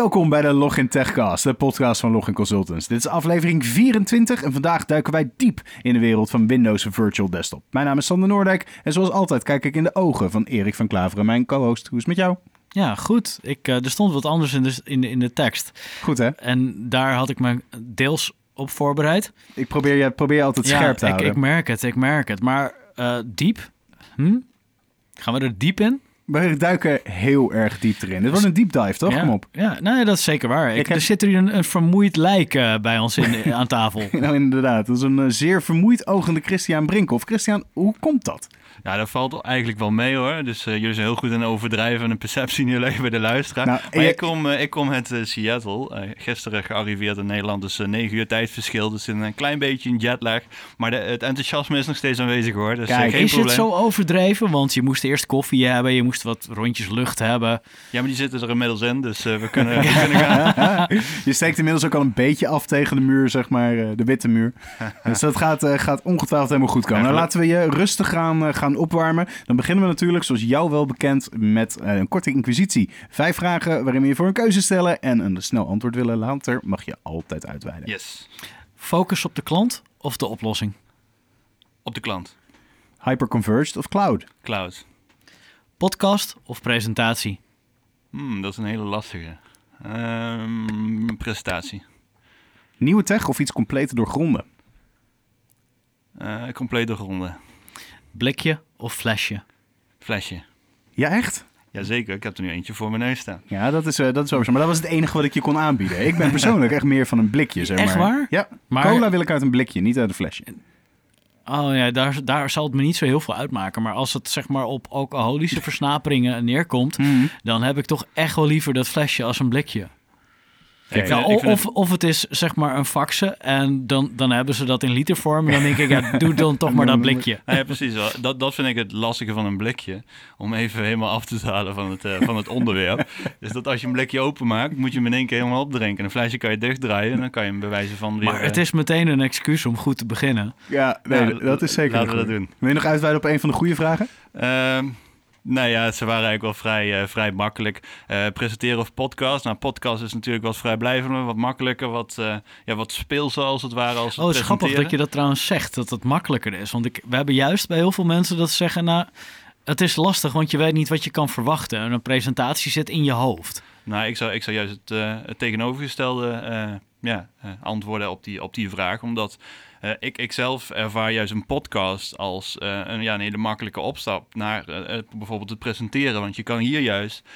Welkom bij de Login Techcast, de podcast van Login Consultants. Dit is aflevering 24 en vandaag duiken wij diep in de wereld van Windows Virtual Desktop. Mijn naam is Sander Noordijk en zoals altijd kijk ik in de ogen van Erik van Klaveren, mijn co-host. Hoe is het met jou? Ja, goed. Ik, uh, er stond wat anders in de, in, de, in de tekst. Goed hè? En daar had ik me deels op voorbereid. Ik probeer je probeer altijd ja, scherp te ik, houden. ik merk het, ik merk het. Maar uh, diep? Hm? Gaan we er diep in? We duiken heel erg diep erin. Dit was een deep dive, toch? Ja, Kom op. Ja, nee, dat is zeker waar. Ik, heb- Er zit hier een, een vermoeid lijk uh, bij ons in, aan tafel. Nou, inderdaad. Dat is een uh, zeer vermoeid ogende Christian Brinkhoff. Christian, hoe komt dat? Ja, dat valt eigenlijk wel mee hoor. Dus uh, jullie zijn heel goed in overdrijven en een perceptie neerleggen bij de luisteraar. Nou, maar je- ik, kom, uh, ik kom uit uh, Seattle. gisteren gearriveerd in Nederland, dus 9 uur tijdverschil. Dus een klein beetje een jetlag. Maar de, het enthousiasme is nog steeds aanwezig hoor. Dus Kijk, geen is probleem. het zo overdreven? Want je moest eerst koffie hebben, je moest wat rondjes lucht hebben. Ja, maar die zitten er inmiddels in, dus we kunnen, we kunnen gaan. je steekt inmiddels ook al een beetje af tegen de muur, zeg maar, de witte muur. dus dat gaat, gaat ongetwijfeld helemaal goed komen. Nou, laten we je rustig gaan, gaan opwarmen. Dan beginnen we natuurlijk, zoals jou wel bekend, met uh, een korte inquisitie. Vijf vragen waarin we je voor een keuze stellen en een snel antwoord willen. Later mag je altijd uitweiden. Yes. Focus op de klant of de oplossing? Op de klant. Hyperconverged of cloud? Cloud. Podcast of presentatie? Hmm, dat is een hele lastige. Um, presentatie. Nieuwe tech of iets compleet doorgronden? Uh, compleet doorgronden. Blikje of flesje? Flesje. Ja, echt? Jazeker, ik heb er nu eentje voor mijn neus staan. Ja, dat is, uh, dat is zo. Maar dat was het enige wat ik je kon aanbieden. Ik ben persoonlijk echt meer van een blikje, zeg maar. Echt waar? Ja, maar... cola wil ik uit een blikje, niet uit een flesje. Oh ja, daar, daar zal het me niet zo heel veel uitmaken. Maar als het zeg maar op alcoholische versnaperingen neerkomt... Mm. dan heb ik toch echt wel liever dat flesje als een blikje. Ja, of, of, of het is zeg maar een faxe en dan, dan hebben ze dat in litervorm. En dan denk ik, ja, doe dan toch maar dat blikje. Ja, precies. Wel. Dat, dat vind ik het lastige van een blikje. Om even helemaal af te halen van het, uh, van het onderwerp. dus dat als je een blikje openmaakt, moet je hem in één keer helemaal opdrinken. Een flesje kan je dichtdraaien en dan kan je hem bewijzen van weer... Maar het is meteen een excuus om goed te beginnen. Ja, nee, ja, dat is zeker Laten we dat doen. Wil je nog uitweiden op een van de goede vragen? Uh, nou ja, ze waren eigenlijk wel vrij, uh, vrij makkelijk. Uh, presenteren of podcast. Nou, podcast is natuurlijk wat vrijblijvender, wat makkelijker, wat, uh, ja, wat speelser als het ware. Als oh, het is grappig dat je dat trouwens zegt, dat het makkelijker is. Want ik, we hebben juist bij heel veel mensen dat ze zeggen, nou, het is lastig, want je weet niet wat je kan verwachten. En een presentatie zit in je hoofd. Nou, ik zou, ik zou juist het, het tegenovergestelde ja, antwoorden op die, op die vraag, omdat... Uh, ik, ik zelf ervaar juist een podcast als uh, een, ja, een hele makkelijke opstap naar uh, bijvoorbeeld het presenteren. Want je kan hier juist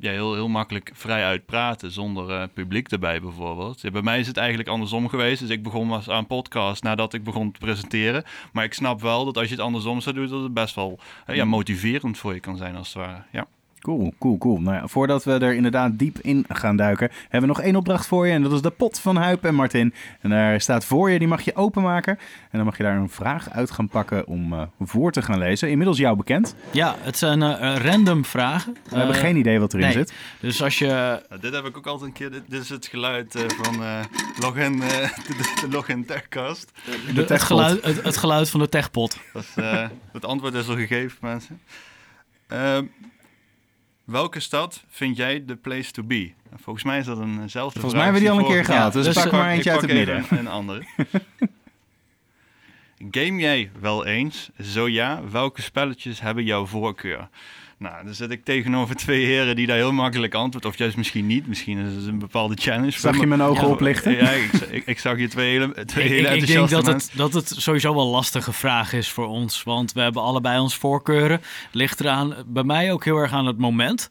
ja, heel, heel makkelijk vrij uitpraten zonder publiek erbij bijvoorbeeld. Bij mij is het eigenlijk andersom geweest. Dus ik begon was aan podcast nadat ik begon te presenteren. Maar ik snap wel dat als je het andersom zou doen, dat het best wel ja, motiverend voor je kan zijn als het ware. Ja. Cool, cool, cool. Nou ja, voordat we er inderdaad diep in gaan duiken, hebben we nog één opdracht voor je. En dat is de pot van Huip en Martin. En daar staat voor je, die mag je openmaken. En dan mag je daar een vraag uit gaan pakken om uh, voor te gaan lezen. Inmiddels jou bekend. Ja, het zijn uh, random vragen. We uh, hebben geen idee wat erin nee. zit. Dus als je... Nou, dit heb ik ook altijd een keer. Dit, dit is het geluid uh, van Login, de, de Login Techcast. De, de het, geluid, het, het, geluid van de techpot. Dat is, het antwoord is al gegeven, mensen. Welke stad vind jij de place to be? Volgens mij is dat eenzelfde Volgens mij hebben we die al een keer gehad, dus, dus pak maar eentje uit het midden. Een andere. Game jij wel eens? Zo ja, welke spelletjes hebben jouw voorkeur? Nou, dan zit ik tegenover twee heren die daar heel makkelijk antwoorden. Of juist misschien niet. Misschien is het een bepaalde challenge. Zag je mijn ogen ja, oplichten? Ja, ik, ik, ik, zag je twee hele, twee ik, hele ik, ik denk dat mensen. het, dat het sowieso wel een lastige vraag is voor ons. Want we hebben allebei ons voorkeuren. Ligt eraan, bij mij ook heel erg aan het moment.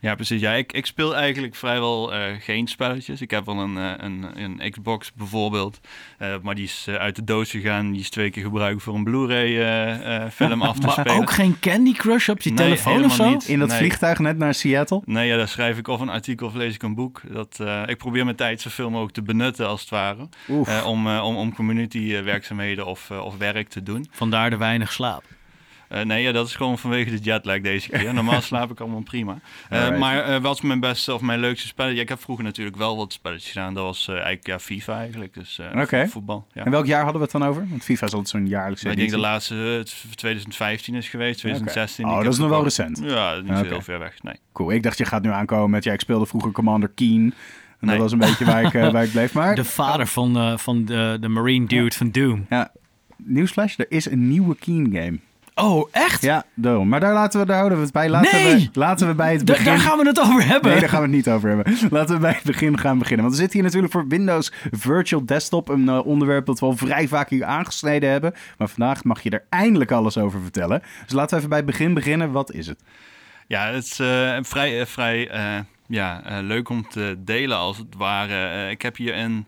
Ja, precies. Ja, ik, ik speel eigenlijk vrijwel uh, geen spelletjes. Ik heb wel een, uh, een, een Xbox bijvoorbeeld. Uh, maar die is uit de doos gegaan. Die is twee keer gebruikt voor een Blu-ray film af te maar spelen. ook geen Candy Crush op je nee, telefoon of zo? Niet. In dat nee. vliegtuig net naar Seattle? Nee, ja, daar schrijf ik of een artikel of lees ik een boek. Dat, ik probeer mijn tijd zoveel mogelijk te benutten als het ware. om, om, om community werkzaamheden of, of werk te doen. Vandaar de weinig slaap. Uh, nee, ja, dat is gewoon vanwege de jetlag deze keer. Normaal slaap ik allemaal prima. Uh, maar uh, wat is mijn beste of mijn leukste spelletje? ik heb vroeger natuurlijk wel wat spelletjes gedaan. Dat was eigenlijk ja, FIFA eigenlijk. Dus okay. voetbal. Ja. En welk jaar hadden we het dan over? Want FIFA is altijd zo'n jaarlijkse Ik denk de laatste 2015 is geweest, 2016. Okay. Oh, dat is nog wel recent. Ja, niet okay. heel ver weg. Nee. Cool. Ik dacht je gaat nu aankomen met ja, ik speelde vroeger Commander Keen. En nee. dat was een beetje waar ik, waar ik bleef. Maar... De vader van, van de, de Marine dude ja. van Doom. Ja, nieuwsflash, er is een nieuwe Keen game. Oh, echt? Ja, daarom. Maar daar, laten we, daar houden we het bij. Laten, nee! we, laten we bij het begin... Daar gaan we het over hebben. Nee, daar gaan we het niet over hebben. Laten we bij het begin gaan beginnen. Want we zitten hier natuurlijk voor Windows Virtual Desktop. Een uh, onderwerp dat we al vrij vaak hier aangesneden hebben. Maar vandaag mag je er eindelijk alles over vertellen. Dus laten we even bij het begin beginnen. Wat is het? Ja, het is uh, vrij, uh, vrij ja, leuk om te delen als het ware. ik heb hier een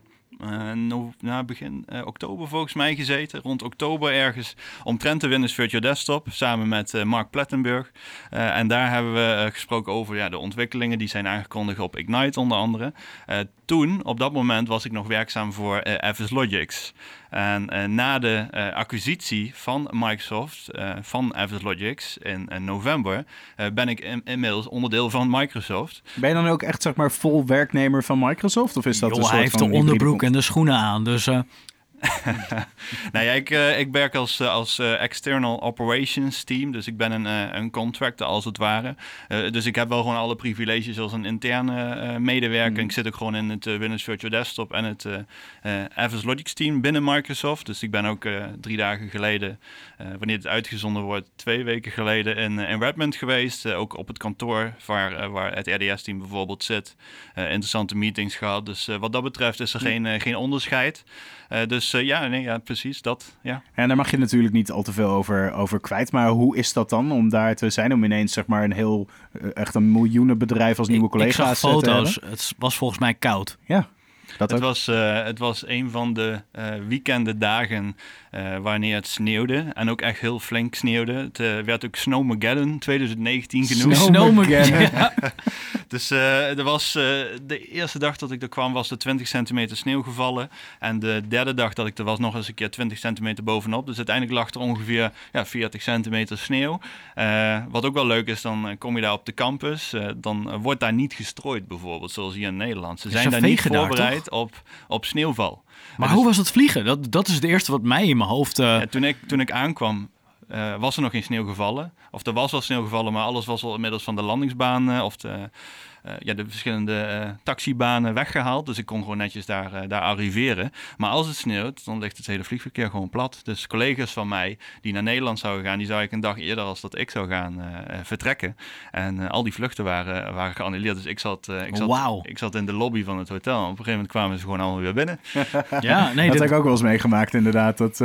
no, na begin uh, oktober volgens mij gezeten. Rond oktober ergens omtrent de Windows Virtual Desktop. Samen met uh, Mark Plettenburg. en daar hebben we gesproken over ja, de ontwikkelingen die zijn aangekondigd op Ignite onder andere. toen, op dat moment, was ik nog werkzaam voor FS Logics. En uh, na de uh, acquisitie van Microsoft, uh, van Logics in, in november, ben ik in, inmiddels onderdeel van Microsoft. Ben je dan ook echt zeg maar vol werknemer van Microsoft? Of is dat Yo, een soort hij heeft van de onderbroek en de schoenen aan, dus... nou ja, ik, uh, ik werk als, als uh, external operations team. Dus ik ben een, uh, een contractor als het ware. dus ik heb wel gewoon alle privileges als een interne medewerker. Mm. Ik zit ook gewoon in het Windows Virtual Desktop en het Avast Logics team binnen Microsoft. Dus ik ben ook drie dagen geleden, wanneer het uitgezonden wordt, twee weken geleden in, in Redmond geweest. ook op het kantoor waar, waar het RDS-team bijvoorbeeld zit. interessante meetings gehad. Dus wat dat betreft is er geen, geen onderscheid. dus uh, ja, nee, ja, precies dat. Ja. En daar mag je natuurlijk niet al te veel over, over kwijt. Maar hoe is dat dan om daar te zijn? Om ineens zeg maar een heel, uh, echt een miljoenenbedrijf als nieuwe collega's ik zag foto's. Het was volgens mij koud. Ja. Dat het, was, uh, het was een van de uh, weekende dagen uh, wanneer het sneeuwde. En ook echt heel flink sneeuwde. Het werd ook Snowmageddon 2019 genoemd. Snowmageddon. ja. dus er was, de eerste dag dat ik er kwam was er 20 centimeter sneeuw gevallen. En de derde dag dat ik er was nog eens een keer 20 centimeter bovenop. Dus uiteindelijk lag er ongeveer ja, 40 centimeter sneeuw. wat ook wel leuk is, dan kom je daar op de campus. dan wordt daar niet gestrooid bijvoorbeeld, zoals hier in Nederland. Ze zijn daar niet voorbereid op, op sneeuwval. Maar dus, hoe was het vliegen? Dat, dat is het eerste wat mij in mijn hoofd... Uh... Ja, toen, ik, toen ik aankwam, uh, was er nog geen sneeuw gevallen. Of er was wel sneeuw gevallen, maar alles was al inmiddels van de landingsbaan... Uh, of de, ja, de verschillende uh, taxibanen weggehaald. Dus ik kon gewoon netjes daar, uh, daar arriveren. Maar als het sneeuwt, dan ligt het hele vliegverkeer gewoon plat. Dus collega's van mij die naar Nederland zouden gaan, die zou ik een dag eerder als dat ik zou gaan vertrekken. En al die vluchten waren, waren geannuleerd. Dus ik zat, ik, zat, wow. ik zat in de lobby van het hotel. En op een gegeven moment kwamen ze gewoon allemaal weer binnen. ja, nee, dat, heb ik ook wel eens meegemaakt inderdaad. Dat,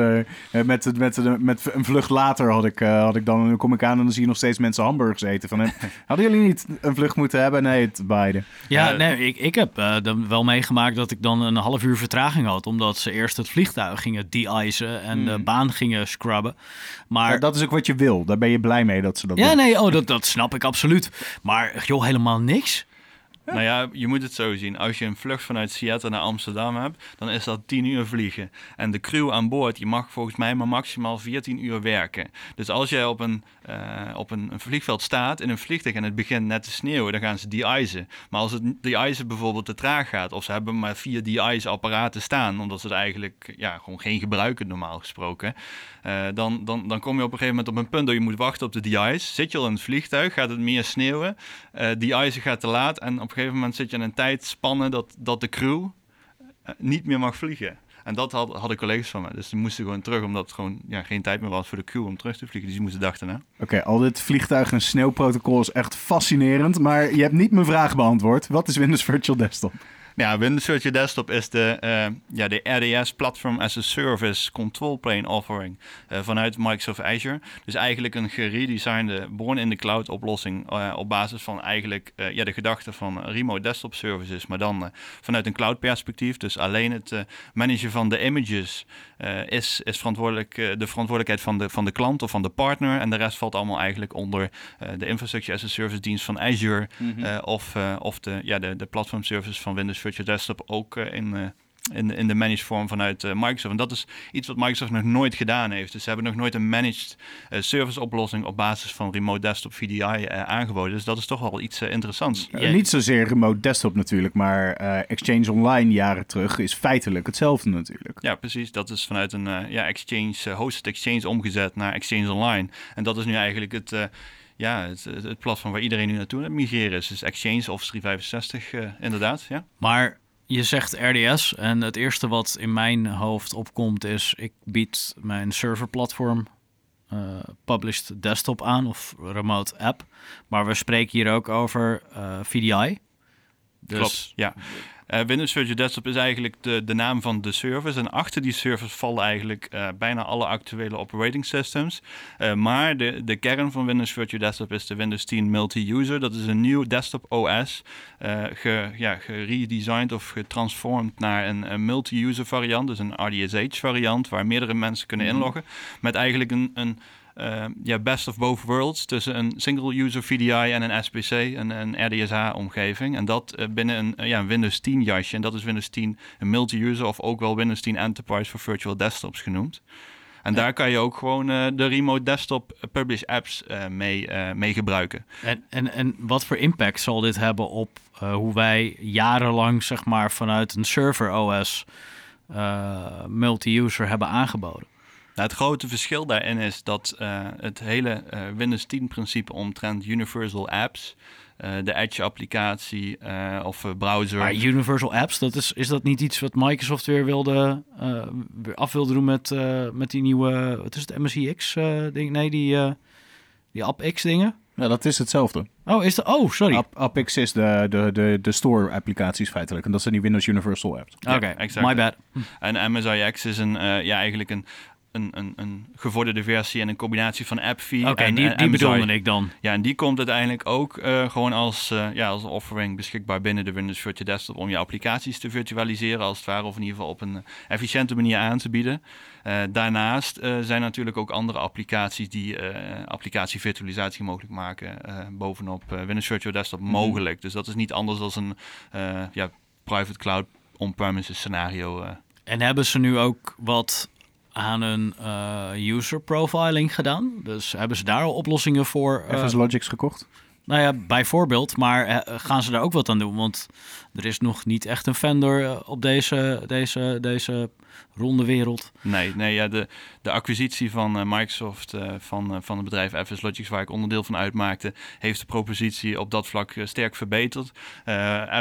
met, met, met een vlucht later had ik, had ik dan, dan kom ik aan en dan zie je nog steeds mensen hamburgers eten. Van, hadden jullie niet een vlucht moeten hebben? Nee, beide. Ja, nee, ik, ik heb uh, dan wel meegemaakt dat ik dan een half uur vertraging had. Omdat ze eerst het vliegtuig gingen de-icen en hmm. de baan gingen scrubben. Maar dat is ook wat je wil. Daar ben je blij mee dat ze dat ja, doen. nee, oh, dat, dat snap ik absoluut. Maar joh, helemaal niks. Nou ja, je moet het zo zien. Als je een vlucht vanuit Seattle naar Amsterdam hebt, dan is dat 10 uur vliegen. En de crew aan boord, die mag volgens mij maar maximaal 14 uur werken. Dus als jij op een, uh, op een, een, vliegveld staat in een vliegtuig en het begint net te sneeuwen, dan gaan ze de-icen. Maar als het de-icen bijvoorbeeld te traag gaat, of ze hebben maar vier de-ice apparaten staan, omdat ze het eigenlijk ja, gewoon geen gebruiken normaal gesproken, uh, dan, dan, dan kom je op een gegeven moment op een punt dat je moet wachten op de de-ice. Zit je al in het vliegtuig, gaat het meer sneeuwen, uh, de-ice gaat te laat en op gegeven moment zit je in een tijdspanne dat, dat de crew eh, niet meer mag vliegen. En dat had, hadden collega's van me. Dus die moesten gewoon terug, omdat het gewoon ja, geen tijd meer was voor de crew om terug te vliegen. Dus die moesten dachten, hè. Oké, al dit vliegtuig- en sneeuwprotocol is echt fascinerend. Maar je hebt niet mijn vraag beantwoord. Wat is Windows Virtual Desktop? Ja, Windows Virtual Desktop is de, uh, ja, de RDS Platform as a Service Control Plane offering uh, vanuit Microsoft Azure. Dus eigenlijk een geredesignde born in the cloud oplossing uh, op basis van eigenlijk ja, de gedachte van remote desktop services, maar dan vanuit een cloud perspectief. Dus alleen het managen van de images is, is verantwoordelijk, de verantwoordelijkheid van de, van de klant of van de partner. En de rest valt allemaal eigenlijk onder de Infrastructure as a Service dienst van Azure mm -hmm. of, of de, ja, de, de platform services van Windows Virtual Desktop ook eh, in, eh, in, in de managed vorm vanuit Microsoft. En dat is iets wat Microsoft nog nooit gedaan heeft. Dus ze hebben nog nooit een managed service oplossing op basis van remote desktop VDI aangeboden. Dus dat is toch wel iets interessants. Niet zozeer remote desktop natuurlijk, maar Exchange Online jaren terug is feitelijk hetzelfde natuurlijk. Ja, precies. Dat is vanuit een ja, Exchange, hosted Exchange omgezet naar Exchange Online. En dat is nu eigenlijk het ja, het, het, platform waar iedereen nu naartoe migreren is. Dus Exchange Office 365, uh, inderdaad. Ja. Maar je zegt RDS en het eerste wat in mijn hoofd opkomt is... ik bied mijn serverplatform uh, published desktop aan of remote app. Maar we spreken hier ook over uh, VDI. Dus Klopt, ja. Uh, Windows Virtual Desktop is eigenlijk de, de naam van de service. En achter die service vallen eigenlijk uh, bijna alle actuele operating systems. Uh, maar de, de kern van Windows Virtual Desktop is de Windows 10 Multi-User. Dat is een nieuw desktop OS, ge, ja, geredesigned of getransformed naar een, een multi-user variant. Dus een RDSH variant, waar meerdere mensen kunnen mhm. inloggen. Met eigenlijk een, een ja, best of both worlds tussen een single-user VDI en een SPC, een, een RDSH-omgeving. En dat uh, binnen een, uh, ja, een Windows 10 jasje. En dat is Windows 10 een multi-user of ook wel Windows 10 Enterprise voor virtual desktops genoemd. En daar kan je ook gewoon de remote desktop publish apps mee, mee gebruiken. En, en, en wat voor impact zal dit hebben op hoe wij jarenlang zeg maar, vanuit een server OS multi-user hebben aangeboden? Nou, het grote verschil daarin is dat uh, het hele uh, Windows 10 principe omtrent Universal Apps, uh, de Edge-applicatie of browser. Maar Universal Apps, dat is, is dat niet iets wat Microsoft weer wilde weer af wilde doen met, met die nieuwe, wat is het, MSIX ding? Nee, die, die AppX dingen. Ja, dat is hetzelfde. Oh, is de, oh sorry. App, AppX is de, de, de, de store-applicaties feitelijk. En dat zijn die Windows Universal apps. Oké, exact. my bad. En MSIX is een, ja, eigenlijk een een, een, een gevorderde versie en een combinatie van AppV Oké, die, die bedoelde ik dan. Ja, en die komt uiteindelijk ook uh, gewoon als, uh, ja, als offering beschikbaar binnen de Windows Virtual Desktop om je applicaties te virtualiseren als het ware, of in ieder geval op een efficiënte manier aan te bieden. Uh, daarnaast zijn natuurlijk ook andere applicaties die applicatievirtualisatie mogelijk maken bovenop Windows Virtual Desktop mm mogelijk. Dus dat is niet anders dan een ja, private cloud on-premises scenario. En hebben ze nu ook wat aan een uh, user profiling gedaan. Dus hebben ze daar al oplossingen voor? Uh, FS Logics gekocht? Nou ja, bijvoorbeeld. Maar uh, gaan ze daar ook wat aan doen? Want er is nog niet echt een vendor op deze, deze, deze ronde wereld. Nee, nee ja, de, de acquisitie van uh, Microsoft uh, van, uh, van het bedrijf FS Logics, waar ik onderdeel van uitmaakte, heeft de propositie op dat vlak sterk verbeterd.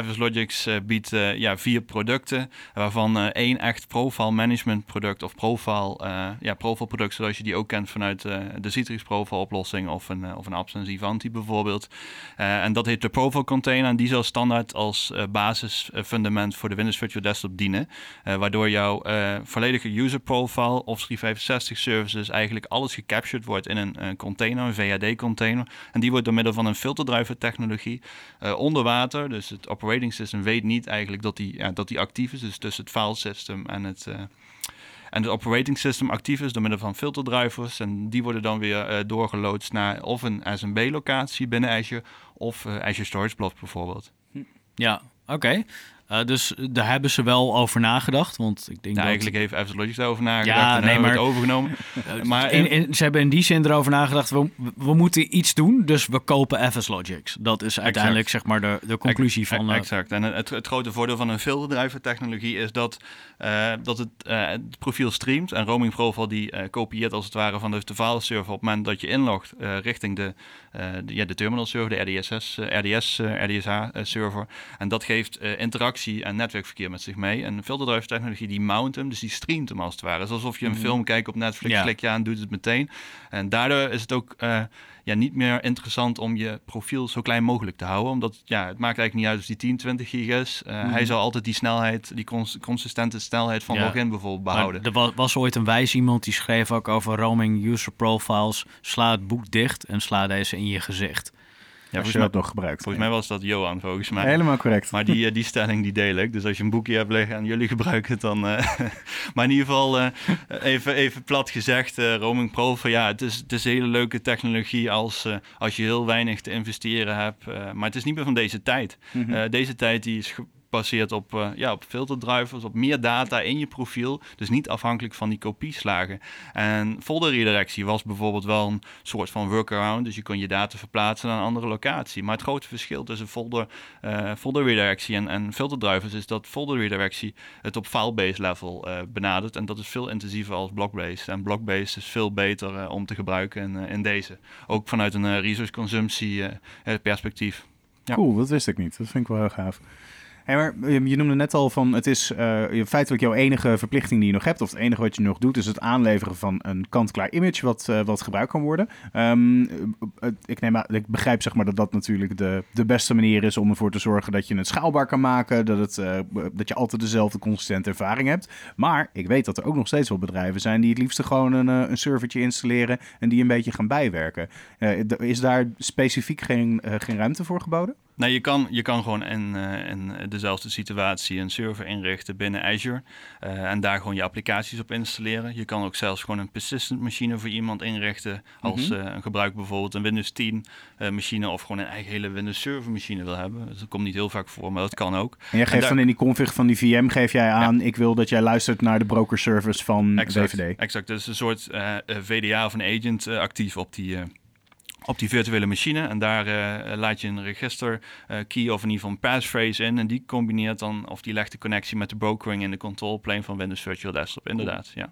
FS Logics biedt ja, vier producten, waarvan één echt profile management product of profile, ja, profile product, zoals je die ook kent vanuit de Citrix profile oplossing of een, of een Absence Ivanti bijvoorbeeld. en dat heet de profile container en die zal standaard als basisfundament voor de Windows Virtual Desktop dienen, waardoor jouw volledige user profile of 365 services eigenlijk alles gecaptured wordt in een, een container, een VAD-container. En die wordt door middel van een filterdriver technologie uh, onder water. Dus het operating system weet niet eigenlijk dat die, ja, dat die actief is. Dus tussen het file system en het. Uh, en het operating system actief is door middel van filterdrivers. En die worden dan weer uh, doorgeloodst naar of een SMB-locatie binnen Azure of Azure Storage Blob bijvoorbeeld. Ja, oké. Uh, dus daar hebben ze wel over nagedacht. Want ik denk dat... Eigenlijk heeft Evans Logics over nagedacht ja, en nee, maar... het overgenomen. Maar in, in, ze hebben in die zin erover nagedacht, we, we moeten iets doen, dus we kopen FS Logics. Dat is uiteindelijk zeg maar de, de conclusie van... Uh... Exact. En het, het grote voordeel van een filterdriver technologie is dat, dat het, het, profiel streamt. En Roaming Profile die kopieert als het ware van de, de server op het moment dat je inlogt richting de, de, ja, de terminal server, de RDSS, RDS, RDSH server. En dat geeft interactie en netwerkverkeer met zich mee. En filterdrive technologie die mount hem, dus die streamt hem als het ware. Het is alsof je een mhm. film kijkt op Netflix, ja. klik je aan, doet het meteen. En daardoor is het ook uh, ja, niet meer interessant om je profiel zo klein mogelijk te houden. Omdat ja, het maakt eigenlijk niet uit of die 10, 20 gig is. Uh, mm. Hij zal altijd die snelheid, die cons consistente snelheid van ja. login bijvoorbeeld behouden. Maar er was, was, ooit een wijs iemand die schreef ook over roaming user profiles. Sla het boek dicht en sla deze in je gezicht. Ja, als je dat nog gebruikt. Volgens mij was dat Johan, volgens mij. Helemaal correct. Maar die, eh, die stelling die deel ik. Dus als je een boekje hebt liggen en jullie gebruiken het dan... Uh, maar in ieder geval, uh, even, even plat gezegd, Roaming Pro... ja, het is, het is een hele leuke technologie als, als je heel weinig te investeren hebt. maar het is niet meer van deze tijd. Mm -hmm. deze tijd die is gebaseerd op, uh, ja, op filterdrivers, op meer data in je profiel. Dus niet afhankelijk van die kopieslagen. En folder redirectie was bijvoorbeeld wel een soort van workaround. Dus je kon je data verplaatsen naar een andere locatie. Maar het grote verschil tussen folder, uh, folder redirectie en, en filterdrivers is dat folder redirectie het op file-based level uh, benadert. En dat is veel intensiever als block-based. En block-based is veel beter om te gebruiken in, in deze. Ook vanuit een resource consumptie perspectief. Ja. Cool, dat wist ik niet. Dat vind ik wel heel gaaf. Hey, maar je noemde net al van het is uh, feitelijk jouw enige verplichting die je nog hebt, of het enige wat je nog doet, is het aanleveren van een kant-klaar image wat, uh, wat gebruikt kan worden. Um, ik, neem, ik begrijp zeg maar dat dat natuurlijk de, de beste manier is om ervoor te zorgen dat je het schaalbaar kan maken, dat, het, dat je altijd dezelfde consistente ervaring hebt. Maar ik weet dat er ook nog steeds wel bedrijven zijn die het liefst gewoon een, een servertje installeren en die een beetje gaan bijwerken. is daar specifiek geen, geen ruimte voor geboden? Nou, je kan, je kan gewoon in, in dezelfde situatie een server inrichten binnen Azure. Uh, en daar gewoon je applicaties op installeren. Je kan ook zelfs gewoon een persistent machine voor iemand inrichten. Als mm een gebruiker bijvoorbeeld een Windows 10 machine of gewoon een eigen hele Windows Server machine wil hebben. Dus dat komt niet heel vaak voor, maar dat kan ook. En jij geeft dan in die config van die VM, geef jij aan, ik wil dat jij luistert naar de broker service van exact, DVD. Exact, dus een soort VDA of een agent actief op die op die virtuele machine. En daar uh, laat je een register uh, key of in ieder geval een passphrase in. En die combineert dan, of die legt de connectie met de brokering in de control plane van Windows Virtual Desktop. Inderdaad, ja.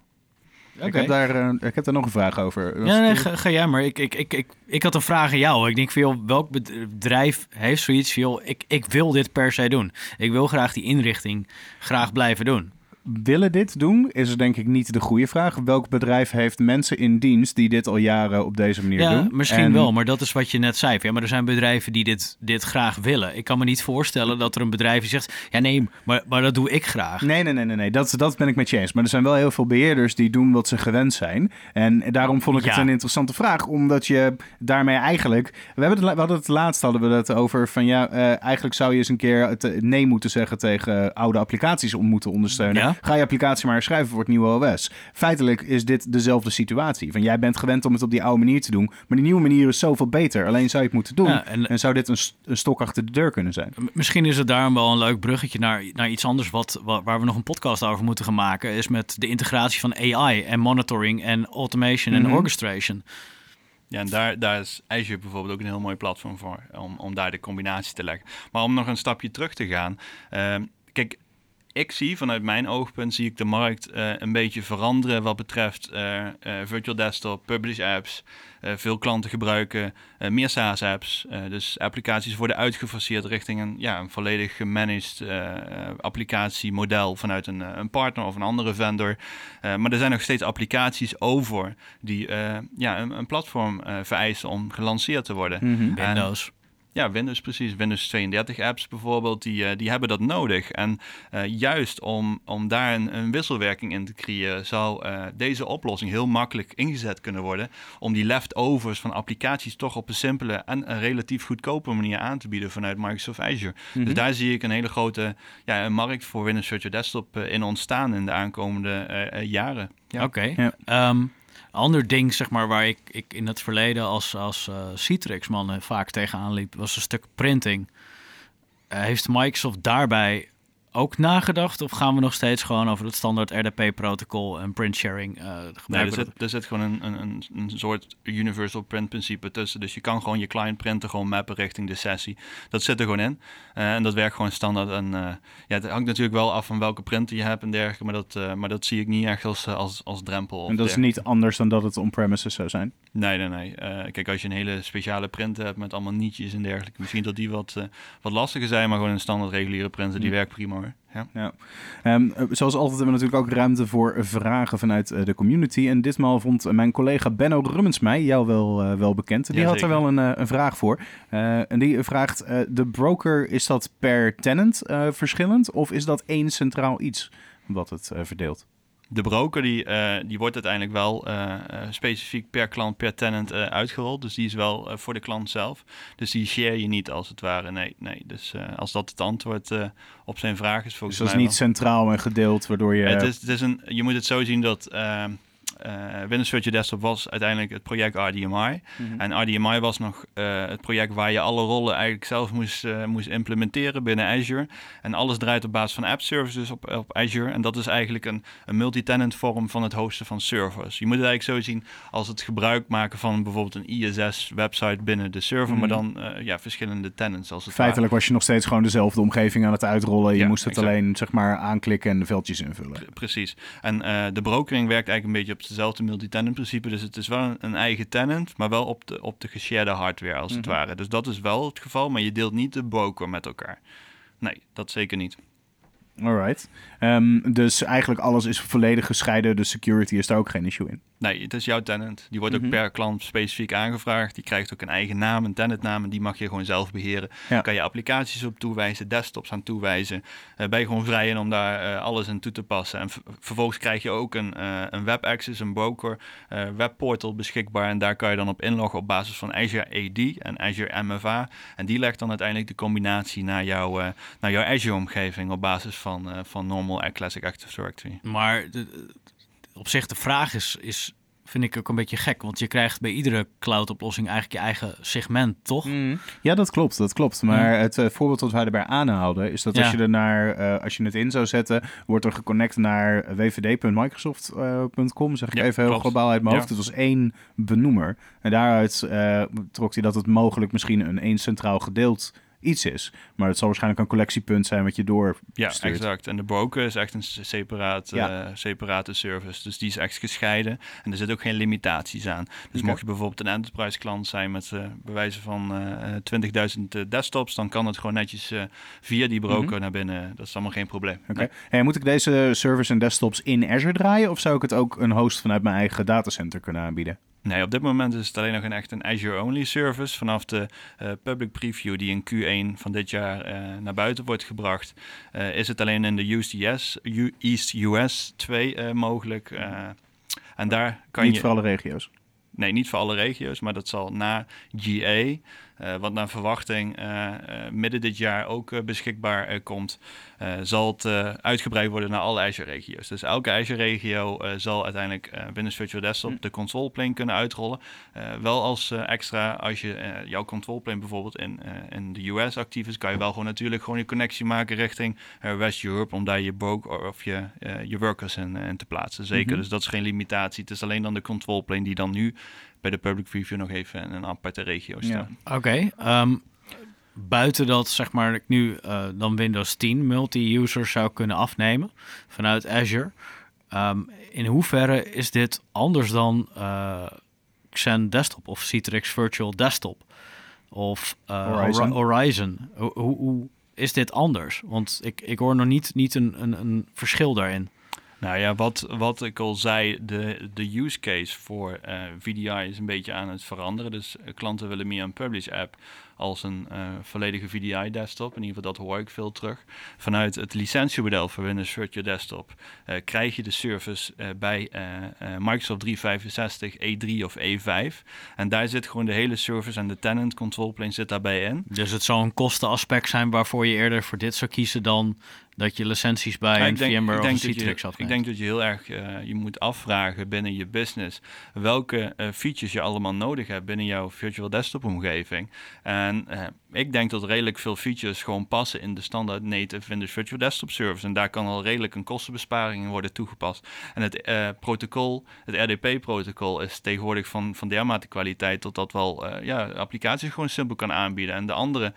Okay. Ik, heb daar, uh, ik heb daar nog een vraag over. Ja, nee, ga, ga, jij maar. Ik, ik, ik, ik, ik had een vraag aan jou. Ik denk van, joh, welk bedrijf heeft zoiets van, joh, ik, ik wil dit per se doen. Ik wil graag die inrichting graag blijven doen willen dit doen, is denk ik niet de goede vraag. Welk bedrijf heeft mensen in dienst die dit al jaren op deze manier ja, doen? Misschien wel, maar dat is wat je net zei. Ja, maar er zijn bedrijven die dit, dit graag willen. Ik kan me niet voorstellen dat er een bedrijf die zegt... ja nee, maar, maar dat doe ik graag. Nee, nee, nee, nee, nee. Dat, dat ben ik met je eens. Maar er zijn wel heel veel beheerders die doen wat ze gewend zijn. En daarom vond ik het een interessante vraag. Omdat je daarmee eigenlijk... We, hebben het, we hadden het laatst hadden we het over van... ja, uh, eigenlijk zou je eens een keer het nee moeten zeggen... tegen oude applicaties om moeten ondersteunen. Ga je applicatie maar schrijven voor het nieuwe OS. Feitelijk is dit dezelfde situatie. Van jij bent gewend om het op die oude manier te doen, maar die nieuwe manier is zoveel beter. Alleen zou je het moeten doen en, en, zou dit een, een, stok achter de deur kunnen zijn. Misschien is het daarom wel een leuk bruggetje naar, naar iets anders wat, waar we nog een podcast over moeten gaan maken, is met de integratie van AI en monitoring en automation en mhm. orchestration. Ja, en daar, daar is Azure bijvoorbeeld ook een heel mooi platform voor, om, om daar de combinatie te leggen. Maar om nog een stapje terug te gaan. Uh, kijk, ik zie vanuit mijn oogpunt zie ik de markt uh, een beetje veranderen wat betreft uh, uh, virtual desktop, publish apps. veel klanten gebruiken meer SaaS apps. dus applicaties worden uitgefaseerd richting een, ja, een volledig gemanaged applicatiemodel vanuit een, een partner of een andere vendor. maar er zijn nog steeds applicaties over die ja, een, een platform vereisen om gelanceerd te worden. Mm Windows. Ja, Windows precies. Windows 32 apps bijvoorbeeld, die, uh, die hebben dat nodig. En uh, juist om, om daar een, een, wisselwerking in te creëren, zou uh, deze oplossing heel makkelijk ingezet kunnen worden. Om die leftovers van applicaties toch op een simpele en een relatief goedkope manier aan te bieden vanuit Microsoft Azure. Dus mhm. daar zie ik een hele grote ja, een markt voor Windows Virtual Desktop in ontstaan in de aankomende jaren. Ja. Oké. Okay. Ja. Um, ander ding, zeg maar, waar ik, ik in het verleden als, als uh, Citrix-man vaak tegenaan liep, was een stuk printing. Uh, heeft Microsoft daarbij ook nagedacht? Of gaan we nog steeds gewoon over het standaard RDP-protocol en print sharing uh, Nee, er zit, er zit gewoon een, een, een soort universal print principe tussen. Dus je kan gewoon je client printen gewoon mappen richting de sessie. Dat zit er gewoon in. Uh, en dat werkt gewoon standaard. En uh, ja, het hangt natuurlijk wel af van welke printer je hebt en dergelijke. Maar dat, maar dat zie ik niet echt als, als, als drempel. En dat is niet anders dan dat het on-premises zou zijn? Nee, nee, nee. kijk, als je een hele speciale printer hebt met allemaal nietjes en dergelijke. Misschien dat die wat, wat lastiger zijn, maar gewoon een standaard reguliere printer, die werkt prima ja. ja. Um, zoals altijd hebben we natuurlijk ook ruimte voor vragen vanuit uh, de community. En ditmaal vond mijn collega Benno Rummens mij, jou wel, wel bekend. Die had er wel een, een vraag voor. en die vraagt, de broker, is dat per tenant verschillend? Of is dat één centraal iets wat het verdeelt? De broker die, uh, die wordt uiteindelijk wel uh, specifiek per klant, per tenant uh, uitgerold. Dus die is wel voor de klant zelf. Dus die share je niet als het ware. Nee, nee. Dus als dat het antwoord op zijn vraag is volgens dus dat is niet centraal en gedeeld, waardoor je... Het is, het is een, je moet het zo zien dat eh, Windows Virtual Desktop was uiteindelijk het project RDMI. Mhm. En RDMI was nog eh, het project waar je alle rollen eigenlijk zelf moest, eh, moest implementeren binnen Azure. En alles draait op basis van app services op, op Azure. En dat is eigenlijk een, een multi-tenant vorm van het hosten van servers. Je moet het eigenlijk zo zien als het gebruik maken van bijvoorbeeld een ISS-website binnen de server, maar Mhm. dan eh, ja, verschillende tenants als het Feitelijk was je nog steeds gewoon dezelfde omgeving aan het uitrollen. Je Ja, moest het exact. alleen zeg maar aanklikken en de veldjes invullen. Pre- Precies. En eh, de brokering werkt eigenlijk een beetje op hetzelfde multi-tenant principe. Dus het is wel een, een eigen tenant, maar wel op de, op de geshared hardware als het Mhm. ware. Dus dat is wel het geval, maar je deelt niet de broker met elkaar. Nee, dat zeker niet. Alright. Ehm, dus eigenlijk alles is volledig gescheiden. De security is daar ook geen issue in. Nee, het is jouw tenant. Die wordt Mhm. ook per klant specifiek aangevraagd. Die krijgt ook een eigen naam, een tenantnaam. En die mag je gewoon zelf beheren. Ja. Kan je applicaties op toewijzen, desktops aan toewijzen. Eh, ben je gewoon vrij in om daar eh, alles in toe te passen. En vervolgens krijg je ook een, eh, een web access, een broker, webportal beschikbaar. En daar kan je dan op inloggen op basis van Azure AD en Azure MFA. En die legt dan uiteindelijk de combinatie naar, jouw eh, naar jouw Azure-omgeving op basis van, van normal Classic Active Directory. Maar de, op zich de vraag is, is, vind ik ook een beetje gek. Want je krijgt bij iedere cloud-oplossing eigenlijk je eigen segment, toch? Ja, dat klopt, dat klopt. Maar het eh, voorbeeld wat wij erbij aanhaalden is dat als je er naar, eh, als je het in zou zetten, wordt er geconnect naar wvd.microsoft.com, zeg ik Ja, even heel klopt. globaal uit mijn Ja. hoofd. Het was één benoemer. En daaruit eh, trok hij dat het mogelijk misschien een één centraal gedeeld iets is. Maar het zal waarschijnlijk een collectiepunt zijn wat je door Ja, exact. En de broker is echt een separaat, Ja. eh, separate service. Dus die is echt gescheiden. En er zitten ook geen limitaties aan. Dus mocht je bijvoorbeeld een enterprise klant zijn met uh, bewijzen van eh, 20.000 desktops, dan kan het gewoon netjes eh, via die broker Mhm. naar binnen. Dat is allemaal geen probleem. Oké. Nee. Hey, moet ik deze servers en desktops in Azure draaien? Of zou ik het ook een host vanuit mijn eigen datacenter kunnen aanbieden? Nee, op dit moment is het alleen nog een echt een Azure-only service. Vanaf de eh, public preview die in Q1 van dit jaar eh, naar buiten wordt gebracht, eh, is het alleen in de USDS, U- East US 2 eh, mogelijk. en daar kan Niet je... voor alle regio's. Nee, niet voor alle regio's, maar dat zal na GA, wat naar verwachting eh, eh, midden dit jaar ook eh, beschikbaar eh, komt, eh, zal het eh, uitgebreid worden naar alle Azure-regio's. Dus elke Azure-regio eh, zal uiteindelijk eh, Windows Virtual Desktop Hm. de control plane kunnen uitrollen. Eh, wel als eh, extra, als je eh, jouw control plane bijvoorbeeld in, eh, in de US actief is, kan je wel gewoon natuurlijk gewoon je connectie maken richting eh, West Europe, om daar je broker of je, eh, je workers in, in te plaatsen. Zeker, Mhm. dus dat is geen limitatie. Het is alleen dan de control plane die dan nu bij de public preview nog even in een aparte regio Ja. staan. Oké. ehm, buiten dat zeg maar ik nu eh, dan Windows 10 multi-user zou kunnen afnemen vanuit Azure. ehm, in hoeverre is dit anders dan eh Xen Desktop of Citrix Virtual Desktop of eh, Horizon. Hori- Horizon? Hoe, hoe, hoe is dit anders? Want ik, ik hoor nog niet, niet een, een, een verschil daarin. Nou ja, wat, wat ik al zei, de, de use case voor eh, VDI is een beetje aan het veranderen. Dus eh, klanten willen meer een publish app als een eh, volledige VDI desktop. In ieder geval, dat hoor ik veel terug. Vanuit het licentiemodel voor Windows Virtual Desktop krijg je de service bij Microsoft 365 E3 of E5. En daar zit gewoon de hele service en de tenant control plane zit daarbij in. Dus het zou een kostenaspect zijn waarvoor je eerder voor dit zou kiezen dan dat je licenties bij Ja, een VMware of een Citrix afneemt. ik denk dat je heel erg eh, je moet afvragen binnen je business welke eh, features je allemaal nodig hebt binnen jouw virtual desktop omgeving. En eh, ik denk dat redelijk veel features gewoon passen in de standaard native Windows Virtual Desktop Service. En daar kan al redelijk een kostenbesparing in worden toegepast. En het protocol, het RDP-protocol, is tegenwoordig van, van dermate kwaliteit dat dat wel ja, applicaties gewoon simpel kan aanbieden. En de andere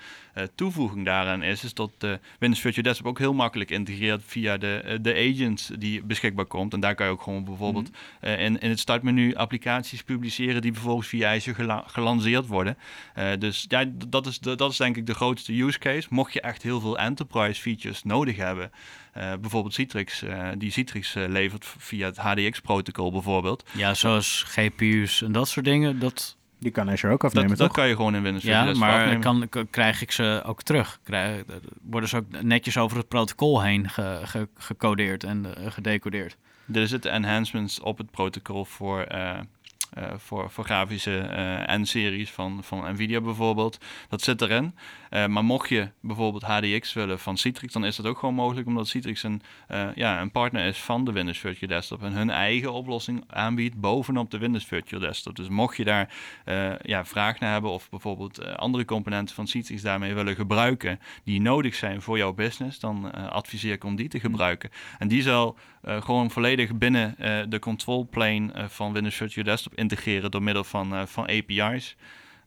toevoeging daaraan is, is dat de Windows Virtual Desktop ook heel makkelijk integreert via de, eh, de agent die beschikbaar komt. En daar kan je ook gewoon bijvoorbeeld eh, in, in het startmenu applicaties publiceren die bijvoorbeeld via Azure gela- gelanceerd worden. Eh, dus ja, dat is, de, dat is denk ik de grootste use case. Mocht je echt heel veel enterprise features nodig hebben, eh, bijvoorbeeld Citrix, eh, die Citrix eh, levert via het HDX-protocol bijvoorbeeld. Ja, zoals GPU's en dat soort dingen. Dat, Die kan Azure ook afnemen, Dat, toch? dat kan je gewoon in Windows ja, maar kan, krijg ik ze ook terug? Krijg, worden ze ook netjes over het protocol heen ge- ge- gecodeerd en eh, gedecodeerd? Er zitten enhancements op het protocol voor, eh, eh, voor, voor grafische eh N-series van, van Nvidia bijvoorbeeld. Dat zit erin. Uh, maar mocht je bijvoorbeeld HDX willen van Citrix, dan is dat ook gewoon mogelijk, omdat Citrix een, uh, ja, een partner is van de Windows Virtual Desktop en hun eigen oplossing aanbiedt bovenop de Windows Virtual Desktop. Dus mocht je daar uh, ja, vraag naar hebben of bijvoorbeeld andere componenten van Citrix daarmee willen gebruiken die nodig zijn voor jouw business, dan adviseer ik om die te gebruiken. En die zal gewoon volledig binnen de control plane van Windows Virtual Desktop integreren door middel van, van API's.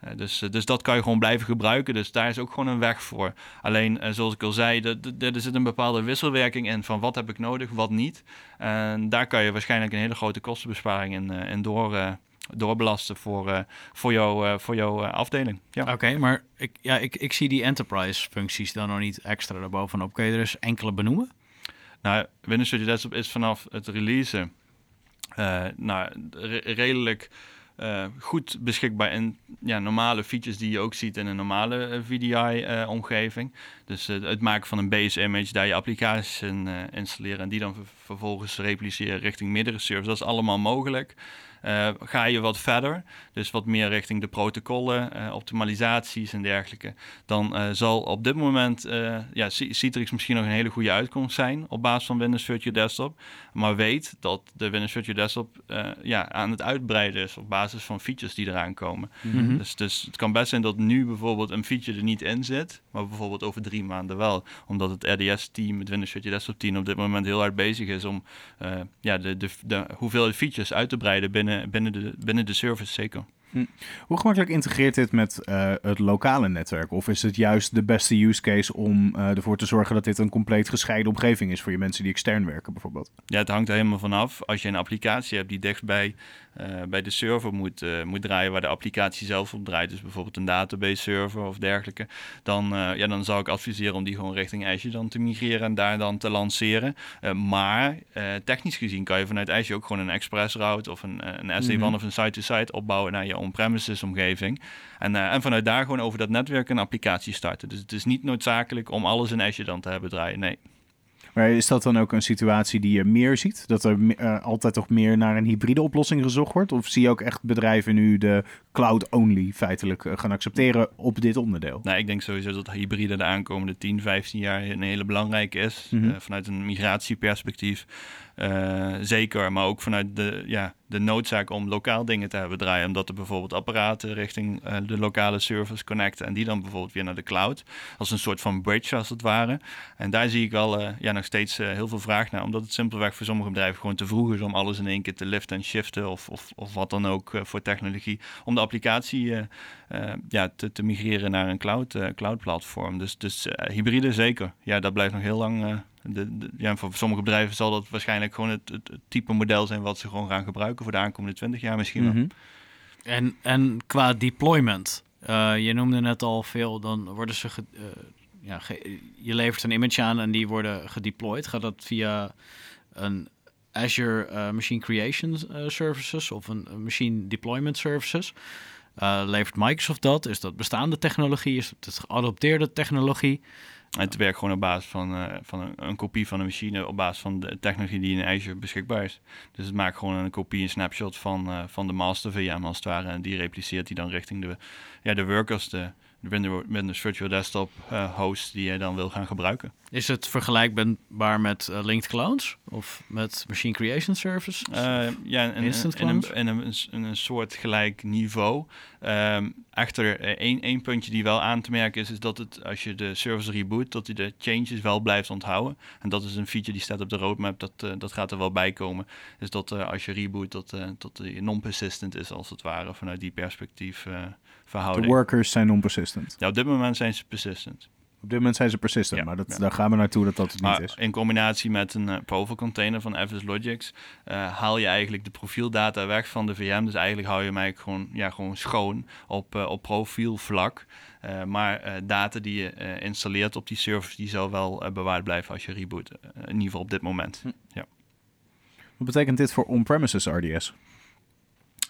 Uh, dus, dus dat kan je gewoon blijven gebruiken. Dus daar is ook gewoon een weg voor. Alleen, uh, zoals ik al zei, er zit een bepaalde wisselwerking in van wat heb ik nodig, wat niet. En daar kan je waarschijnlijk een hele grote kostenbesparing in, in door, doorbelasten voor, voor, jou, voor jouw afdeling. Ja. Oké, maar ik, ja, ik, ik zie die enterprise functies dan nog niet extra erbovenop. Kun je er eens enkele benoemen? Nou, Windows Studio Desktop is vanaf het releasen nou, redelijk uh, goed beschikbaar in ja, normale features die je ook ziet in een normale eh, VDI-omgeving. Eh, dus het maken van een base image, daar je applicaties in installeren en die dan vervolgens repliceren richting meerdere servers. Dat is allemaal mogelijk. Uh, ga je wat verder, dus wat meer richting de protocollen, uh, optimalisaties en dergelijke, dan uh, zal op dit moment ja, Citrix misschien nog een hele goede uitkomst zijn op basis van Windows Virtual Desktop. Maar weet dat de Windows Virtual Desktop ja, aan het uitbreiden is op basis van features die eraan komen. Mhm. dus, dus het kan best zijn dat nu bijvoorbeeld een feature er niet in zit, maar bijvoorbeeld over drie maanden wel. Omdat het RDS-team, het Windows Virtual Desktop team, op dit moment heel hard bezig is om ja, de, de, de hoeveelheid features uit te breiden binnen binnen, de, binnen de service zeker. Hm. Hoe gemakkelijk integreert dit met uh, het lokale netwerk? Of is het juist de beste use case om uh, ervoor te zorgen dat dit een compleet gescheiden omgeving is voor je mensen die extern werken bijvoorbeeld? Ja, het hangt er helemaal vanaf. Als je een applicatie hebt die dichtbij uh, bij de server moet, moet draaien, waar de applicatie zelf op draait, dus bijvoorbeeld een database server of dergelijke, dan, ja, dan zou ik adviseren om die gewoon richting Azure dan te migreren en daar dan te lanceren. maar technisch gezien kan je vanuit Azure ook gewoon een express route of een, een SD-WAN mhm. of een site-to-site opbouwen naar je on-premises omgeving. En, uh, en vanuit daar gewoon over dat netwerk een applicatie starten. Dus het is niet noodzakelijk om alles in Azure dan te hebben draaien. Nee. Maar is dat dan ook een situatie die je meer ziet? Dat er uh, altijd toch meer naar een hybride oplossing gezocht wordt? Of zie je ook echt bedrijven nu de cloud-only feitelijk uh, gaan accepteren op dit onderdeel? Nou, ik denk sowieso dat hybride de aankomende 10, 15 jaar een hele belangrijke is. Mm -hmm. uh, vanuit een migratieperspectief. Zeker, maar ook vanuit de, ja, de noodzaak om lokaal dingen te hebben draaien. Omdat er bijvoorbeeld apparaten richting uh, de lokale servers connecten en die dan bijvoorbeeld weer naar de cloud. Als een soort van bridge als het ware. En daar zie ik wel uh, ja, nog steeds heel veel vraag naar. Omdat het simpelweg voor sommige bedrijven gewoon te vroeg is om alles in één keer te liften en shiften. Of, of, of wat dan ook voor technologie. Om de applicatie ja, te, te, migreren naar een cloud, cloud platform. Dus, dus hybride zeker. Ja, dat blijft nog heel lang de, ja, voor sommige bedrijven zal dat waarschijnlijk gewoon het, het, type model zijn wat ze gewoon gaan gebruiken voor de aankomende 20 jaar misschien. Mhm. En, en qua deployment, uh, je noemde net al veel, dan worden ze, uh, ja, je levert een image aan en die worden gedeployed. Gaat dat via een Azure uh, Machine Creation Services of een Machine Deployment Services? levert Microsoft dat? Is dat bestaande technologie? Is het geadopteerde technologie? Het werkt gewoon op basis van, uh, van een, een, kopie van een machine, op basis van de technologie die in Azure beschikbaar is. Dus het maakt gewoon een kopie, een snapshot van, uh, van de master VM als het ware. En die repliceert die dan richting de, ja, de workers, de, de Windows Virtual Desktop uh, host die je dan wil gaan gebruiken. Is het vergelijkbaar met uh, linked clouds of met machine creation service? Uh, ja, in, Instant in, een, in, een, in een soort gelijk niveau. Um, echter, één, één puntje die wel aan te merken is, is dat het als je de service reboot, dat hij de changes wel blijft onthouden. En dat is een feature die staat op de roadmap, dat, dat gaat er wel bij komen. Dus dat als je reboot, dat, dat non-persistent is als het ware vanuit die perspectief verhouding. De workers zijn non-persistent. Ja, op dit moment zijn ze persistent. Op dit moment zijn ze persistent, maar dat, daar gaan we naartoe dat dat het niet is. In combinatie met een uh, profile container van FS Logics uh, haal je eigenlijk de profieldata weg van de VM. Dus eigenlijk hou je hem eigenlijk gewoon, ja, gewoon schoon op, uh, op profielvlak. maar data die je installeert op die servers, die zal wel bewaard blijven als je reboot. in ieder geval op dit moment. Hm. Ja. Wat betekent dit voor on-premises RDS?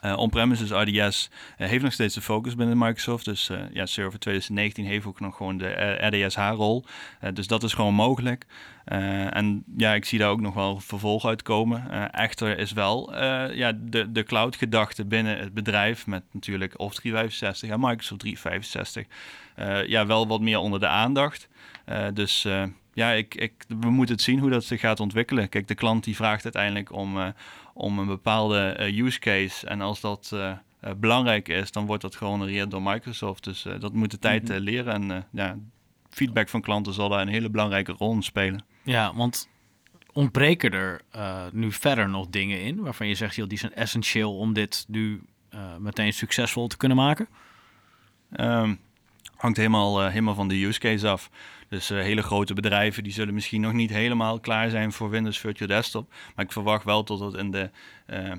Uh, On-premises RDS uh, heeft nog steeds de focus binnen Microsoft. Dus uh, ja, Server 2019 heeft ook nog gewoon de RDSH-rol. dus dat is gewoon mogelijk. en ja, ik zie daar ook nog wel vervolg uitkomen. echter is wel ja, de, de cloud-gedachte binnen het bedrijf... met natuurlijk Office 365 en Microsoft 365... ja, wel wat meer onder de aandacht. dus ja, ik, ik, we moeten het zien hoe dat zich gaat ontwikkelen. Kijk, de klant die vraagt uiteindelijk om om een bepaalde eh, use case. En als dat eh, eh, belangrijk is, dan wordt dat gehonoreerd door Microsoft. Dus dat moet de tijd mhm. leren. En ja, feedback van klanten zal daar een hele belangrijke rol in spelen. Ja, want ontbreken er nu verder nog dingen in waarvan je zegt, joh, die zijn essentieel om dit nu meteen succesvol te kunnen maken? Um, hangt helemaal, helemaal van de use case af. Dus uh, hele grote bedrijven die zullen misschien nog niet helemaal klaar zijn voor Windows Virtual Desktop. Maar ik verwacht wel tot het in de uh,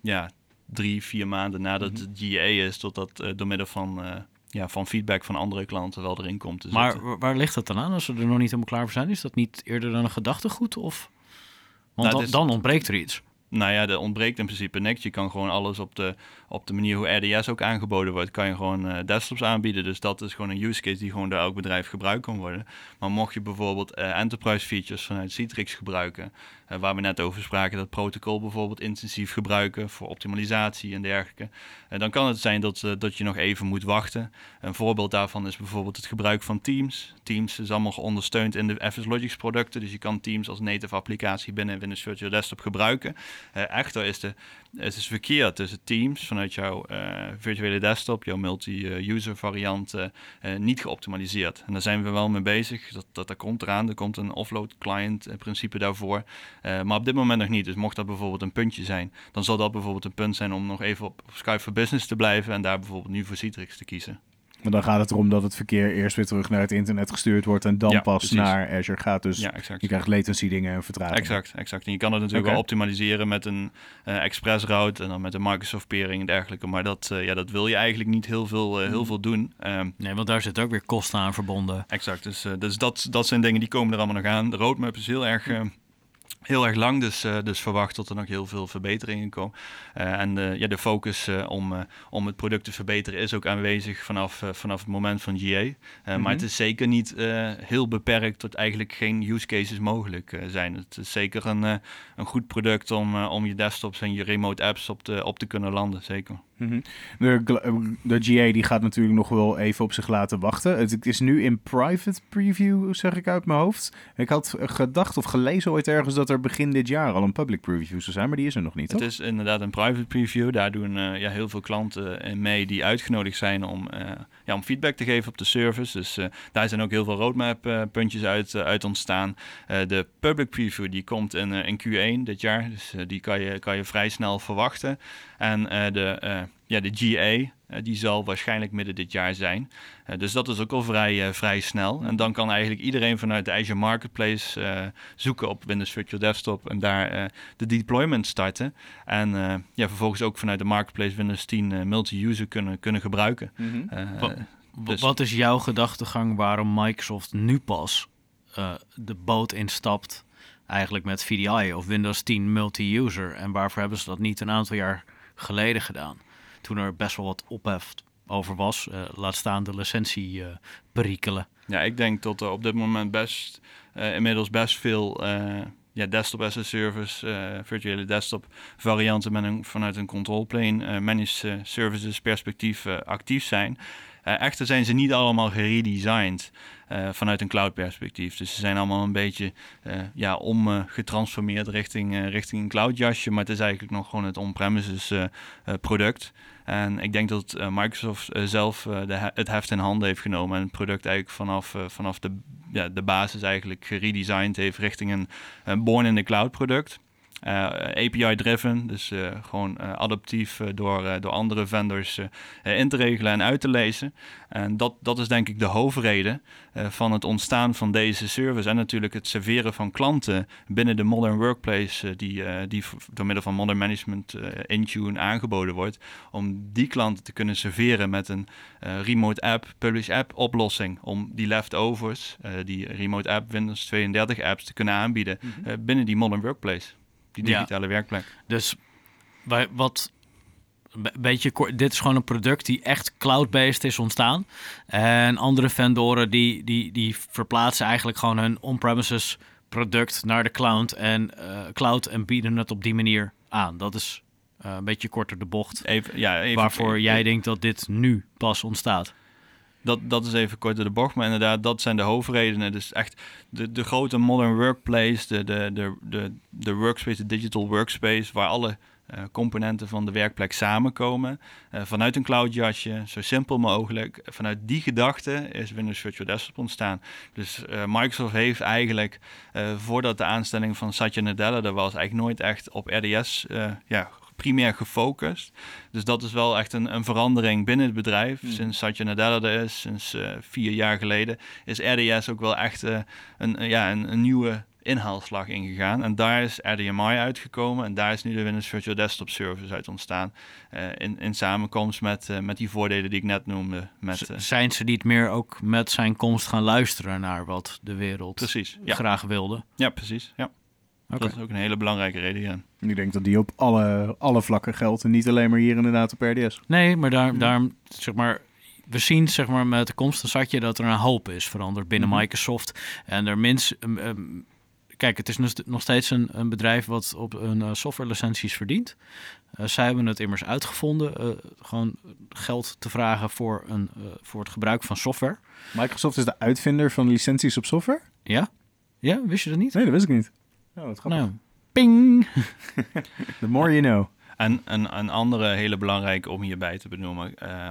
ja, drie, vier maanden nadat mhm. het GA is, totdat uh, door middel van, ja, van feedback van andere klanten wel erin komt te Maar waar ligt dat dan aan als ze er nog niet helemaal klaar voor zijn? Is dat niet eerder dan een gedachtegoed? Of? Want nou, dan, dan ontbreekt er iets. Nou ja, er ontbreekt in principe niks. Je kan gewoon alles op de, op de manier hoe RDS ook aangeboden wordt, kan je gewoon uh, desktops aanbieden. Dus dat is gewoon een use case die gewoon door elk bedrijf gebruikt kan worden. Maar mocht je bijvoorbeeld uh, enterprise features vanuit Citrix gebruiken, uh, waar we net over spraken, dat protocol bijvoorbeeld intensief gebruiken voor optimalisatie en dergelijke, dan kan het zijn dat, dat je nog even moet wachten. Een voorbeeld daarvan is bijvoorbeeld het gebruik van Teams. Teams is allemaal ondersteund in de FS Logics producten, dus je kan Teams als native applicatie binnen Windows Virtual Desktop gebruiken. echter is, de, is het verkeer tussen Teams van vanuit jouw uh, virtuele desktop, jouw multi-user variant, uh, niet geoptimaliseerd. En daar zijn we wel mee bezig. Dat, dat, dat komt eraan. Er komt een offload client principe daarvoor. Maar op dit moment nog niet. Dus mocht dat bijvoorbeeld een puntje zijn, dan zal dat bijvoorbeeld een punt zijn om nog even op Skype for Business te blijven en daar bijvoorbeeld nu voor Citrix te kiezen. Maar dan gaat het erom dat het verkeer eerst weer terug naar het internet gestuurd wordt en dan pas naar Azure gaat. Dus ja, je krijgt latency dingen en vertraging. Exact, exact. En je kan het natuurlijk wel optimaliseren met een uh, express route en dan met een Microsoft pairing en dergelijke. Maar dat, uh, ja, dat wil je eigenlijk niet heel veel, uh, heel mm. veel doen. Um, nee, want daar zit ook weer kosten aan verbonden. Exact. Dus, dus dat, dat zijn dingen die komen er allemaal nog aan. De roadmap is heel erg heel erg lang, dus, uh, dus verwacht dat er nog heel veel verbeteringen komen. Uh, en uh, ja, de focus om, om het product te verbeteren is ook aanwezig vanaf, vanaf het moment van GA. Mm -hmm. Maar het is zeker niet heel beperkt tot eigenlijk geen use cases mogelijk zijn. Het is zeker een, een goed product om, om je desktops en je remote apps op te, op te kunnen landen, zeker. Mhm. de, de, GA die gaat natuurlijk nog wel even op zich laten wachten. Het is nu in private preview, zeg ik uit mijn hoofd. Ik had gedacht of gelezen ooit ergens dat er begin dit jaar al een public preview zou zijn, maar die is er nog niet. Het is inderdaad een private preview. Daar doen uh, ja, heel veel klanten uh, mee die uitgenodigd zijn om, uh, ja, om feedback te geven op de service. Dus daar zijn ook heel veel roadmap puntjes uit, uit ontstaan. de public preview die komt in, in Q1 dit jaar, dus die kan je, kan je vrij snel verwachten. En de ja, de GA, uh, die zal waarschijnlijk midden dit jaar zijn. Uh, dus dat is ook al vrij, uh, vrij snel. En dan kan eigenlijk iedereen vanuit de Azure Marketplace zoeken op Windows Virtual Desktop en daar de deployment starten. En ja, vervolgens ook vanuit de Marketplace Windows 10 multi-user kunnen, kunnen gebruiken. Mm wat, dus... wat is jouw gedachtegang waarom Microsoft nu pas de boot instapt? Eigenlijk met VDI of Windows 10 multi-user. En waarvoor hebben ze dat niet een aantal jaar geleden gedaan? Toen er best wel wat ophef over was. Uh, laat staan de licentie uh, perikelen. Ja, ik denk dat er op dit moment best uh, inmiddels best veel ja, desktop as a service, virtuele desktop varianten met een, vanuit een control plane, managed services perspectief actief zijn. echter zijn ze niet allemaal geredesigned. Uh, vanuit een cloud perspectief. Dus ze zijn allemaal een beetje uh, ja, omgetransformeerd richting, richting een cloud jasje. Maar het is eigenlijk nog gewoon het on-premises product. En ik denk dat Microsoft zelf de, het heft in handen heeft genomen en het product eigenlijk vanaf, vanaf de, ja, de basis eigenlijk geredesigned heeft richting een, een born in the cloud product. Uh, API-driven, dus uh, gewoon uh, adaptief door, door andere vendors in te regelen en uit te lezen. En dat, dat is denk ik de hoofdreden van het ontstaan van deze service en natuurlijk het serveren van klanten binnen de modern workplace die, die door middel van modern management Intune aangeboden wordt, om die klanten te kunnen serveren met een remote app, publish app oplossing, om die leftovers, die remote app Windows 32 apps te kunnen aanbieden mhm. binnen die modern workplace die digitale werkplek. Dus wij, wat beetje, kort- dit is gewoon een product die echt cloud-based is ontstaan. En andere vendoren die, die, die verplaatsen eigenlijk gewoon hun on-premises product naar de cloud en, eh, cloud en bieden het op die manier aan. Dat is eh, een beetje korter de bocht. Even, ja, even, waarvoor jij denkt dat dit nu pas ontstaat. Dat, dat is even kort door de bocht, maar inderdaad, dat zijn de hoofdredenen. Dus echt de, de grote modern workplace, de, de, de, de, de workspace, de digital workspace, waar alle eh, componenten van de werkplek samenkomen. eh, vanuit een cloudjasje, zo simpel mogelijk. Vanuit die gedachte is Windows Virtual Desktop ontstaan. Dus eh, Microsoft heeft eigenlijk, voordat de aanstelling van Satya Nadella er was, eigenlijk nooit echt op RDS ja, primair gefocust. Dus dat is wel echt een, een verandering binnen het bedrijf. Sinds Satya Nadella er is, sinds eh, vier jaar geleden, is RDS ook wel echt eh, een, een- ja, een, een nieuwe inhaalslag ingegaan. En daar is RDMI uitgekomen en daar is nu de Windows Virtual Desktop Service uit ontstaan. eh, in, in samenkomst met, eh, met die voordelen die ik net noemde. Met, eh, Zijn ze niet meer ook met zijn komst gaan luisteren naar wat de wereld precies, ja. graag wilde? ja, precies. Ja. Dat is ook een hele belangrijke reden. Ja. Ik denk dat die op alle, alle vlakken geldt en niet alleen maar hier inderdaad op RDS. Nee, maar daar, daarom, zeg maar, we zien zeg maar, met de komst van Satya dat er een hoop is veranderd binnen Mhm. Microsoft. En er minst, um, um, kijk, het is nog st- nog steeds een, een bedrijf wat op een uh, software licenties verdient. Uh, zij hebben het immers uitgevonden, uh, gewoon geld te vragen voor, een, uh, voor het gebruik van software. Microsoft is de uitvinder van licenties op software? Ja? Ja, wist je dat niet? Nee, dat wist ik niet. Oh, wat grappig. Nou, ping! The more you know. En een, een andere hele belangrijke om hierbij te benoemen. Uh,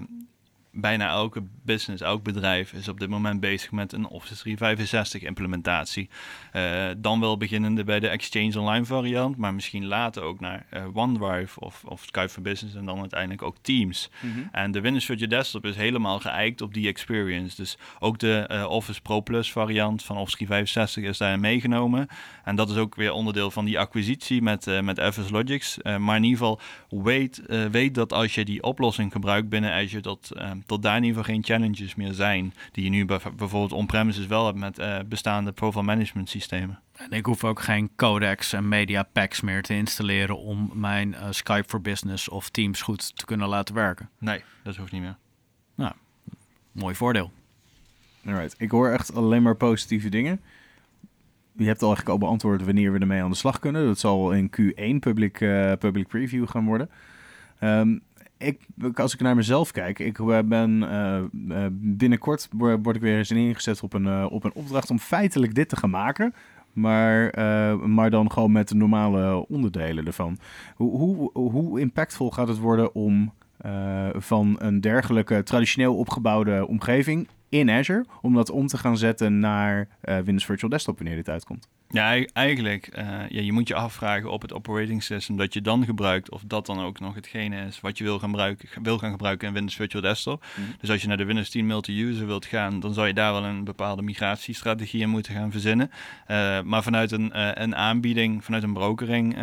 bijna elke business, elk bedrijf is op dit moment bezig met een Office 365 implementatie. Uh, dan wel beginnende bij de Exchange Online variant, maar misschien later ook naar uh, OneDrive of, of Skype for Business en dan uiteindelijk ook Teams. Mm-hmm. En de Windows Virtual Desktop is helemaal geëikt op die experience. Dus ook de uh, Office Pro Plus variant van Office 365 is daarin meegenomen. En dat is ook weer onderdeel van die acquisitie met, met FS Logics. Maar in ieder geval, weet, weet dat als je die oplossing gebruikt binnen Azure, dat, tot daar in ieder geval geen challenges meer zijn. Die je nu bijvoorbeeld on-premises wel hebt met uh, bestaande profile management systemen. En ik hoef ook geen codecs en media packs meer te installeren om mijn uh, Skype for Business of Teams goed te kunnen laten werken. Nee, dat hoeft niet meer. Nou, mooi voordeel. Alright, ik hoor echt alleen maar positieve dingen. Je hebt al eigenlijk al beantwoord wanneer we ermee aan de slag kunnen. Dat zal in Q1 public, uh, public preview gaan worden. Um, ik, als ik naar mezelf kijk, ik ben uh, binnenkort word ik weer eens ingezet op een, op een opdracht om feitelijk dit te gaan maken. Maar, maar dan gewoon met de normale onderdelen ervan. Hoe, hoe, hoe impactvol gaat het worden om van een dergelijke traditioneel opgebouwde omgeving in Azure, om dat om te gaan zetten naar uh, Windows Virtual Desktop wanneer dit uitkomt? Ja, eigenlijk, uh, ja, je moet je afvragen op het operating system dat je dan gebruikt, of dat dan ook nog hetgene is wat je wil gaan, gebruiken, wil gaan gebruiken in Windows Virtual Desktop. Mm-hmm. Dus als je naar de Windows 10 multi-user wilt gaan, dan zou je daar wel een bepaalde migratiestrategie in moeten gaan verzinnen. Uh, maar vanuit een, een aanbieding, vanuit een brokering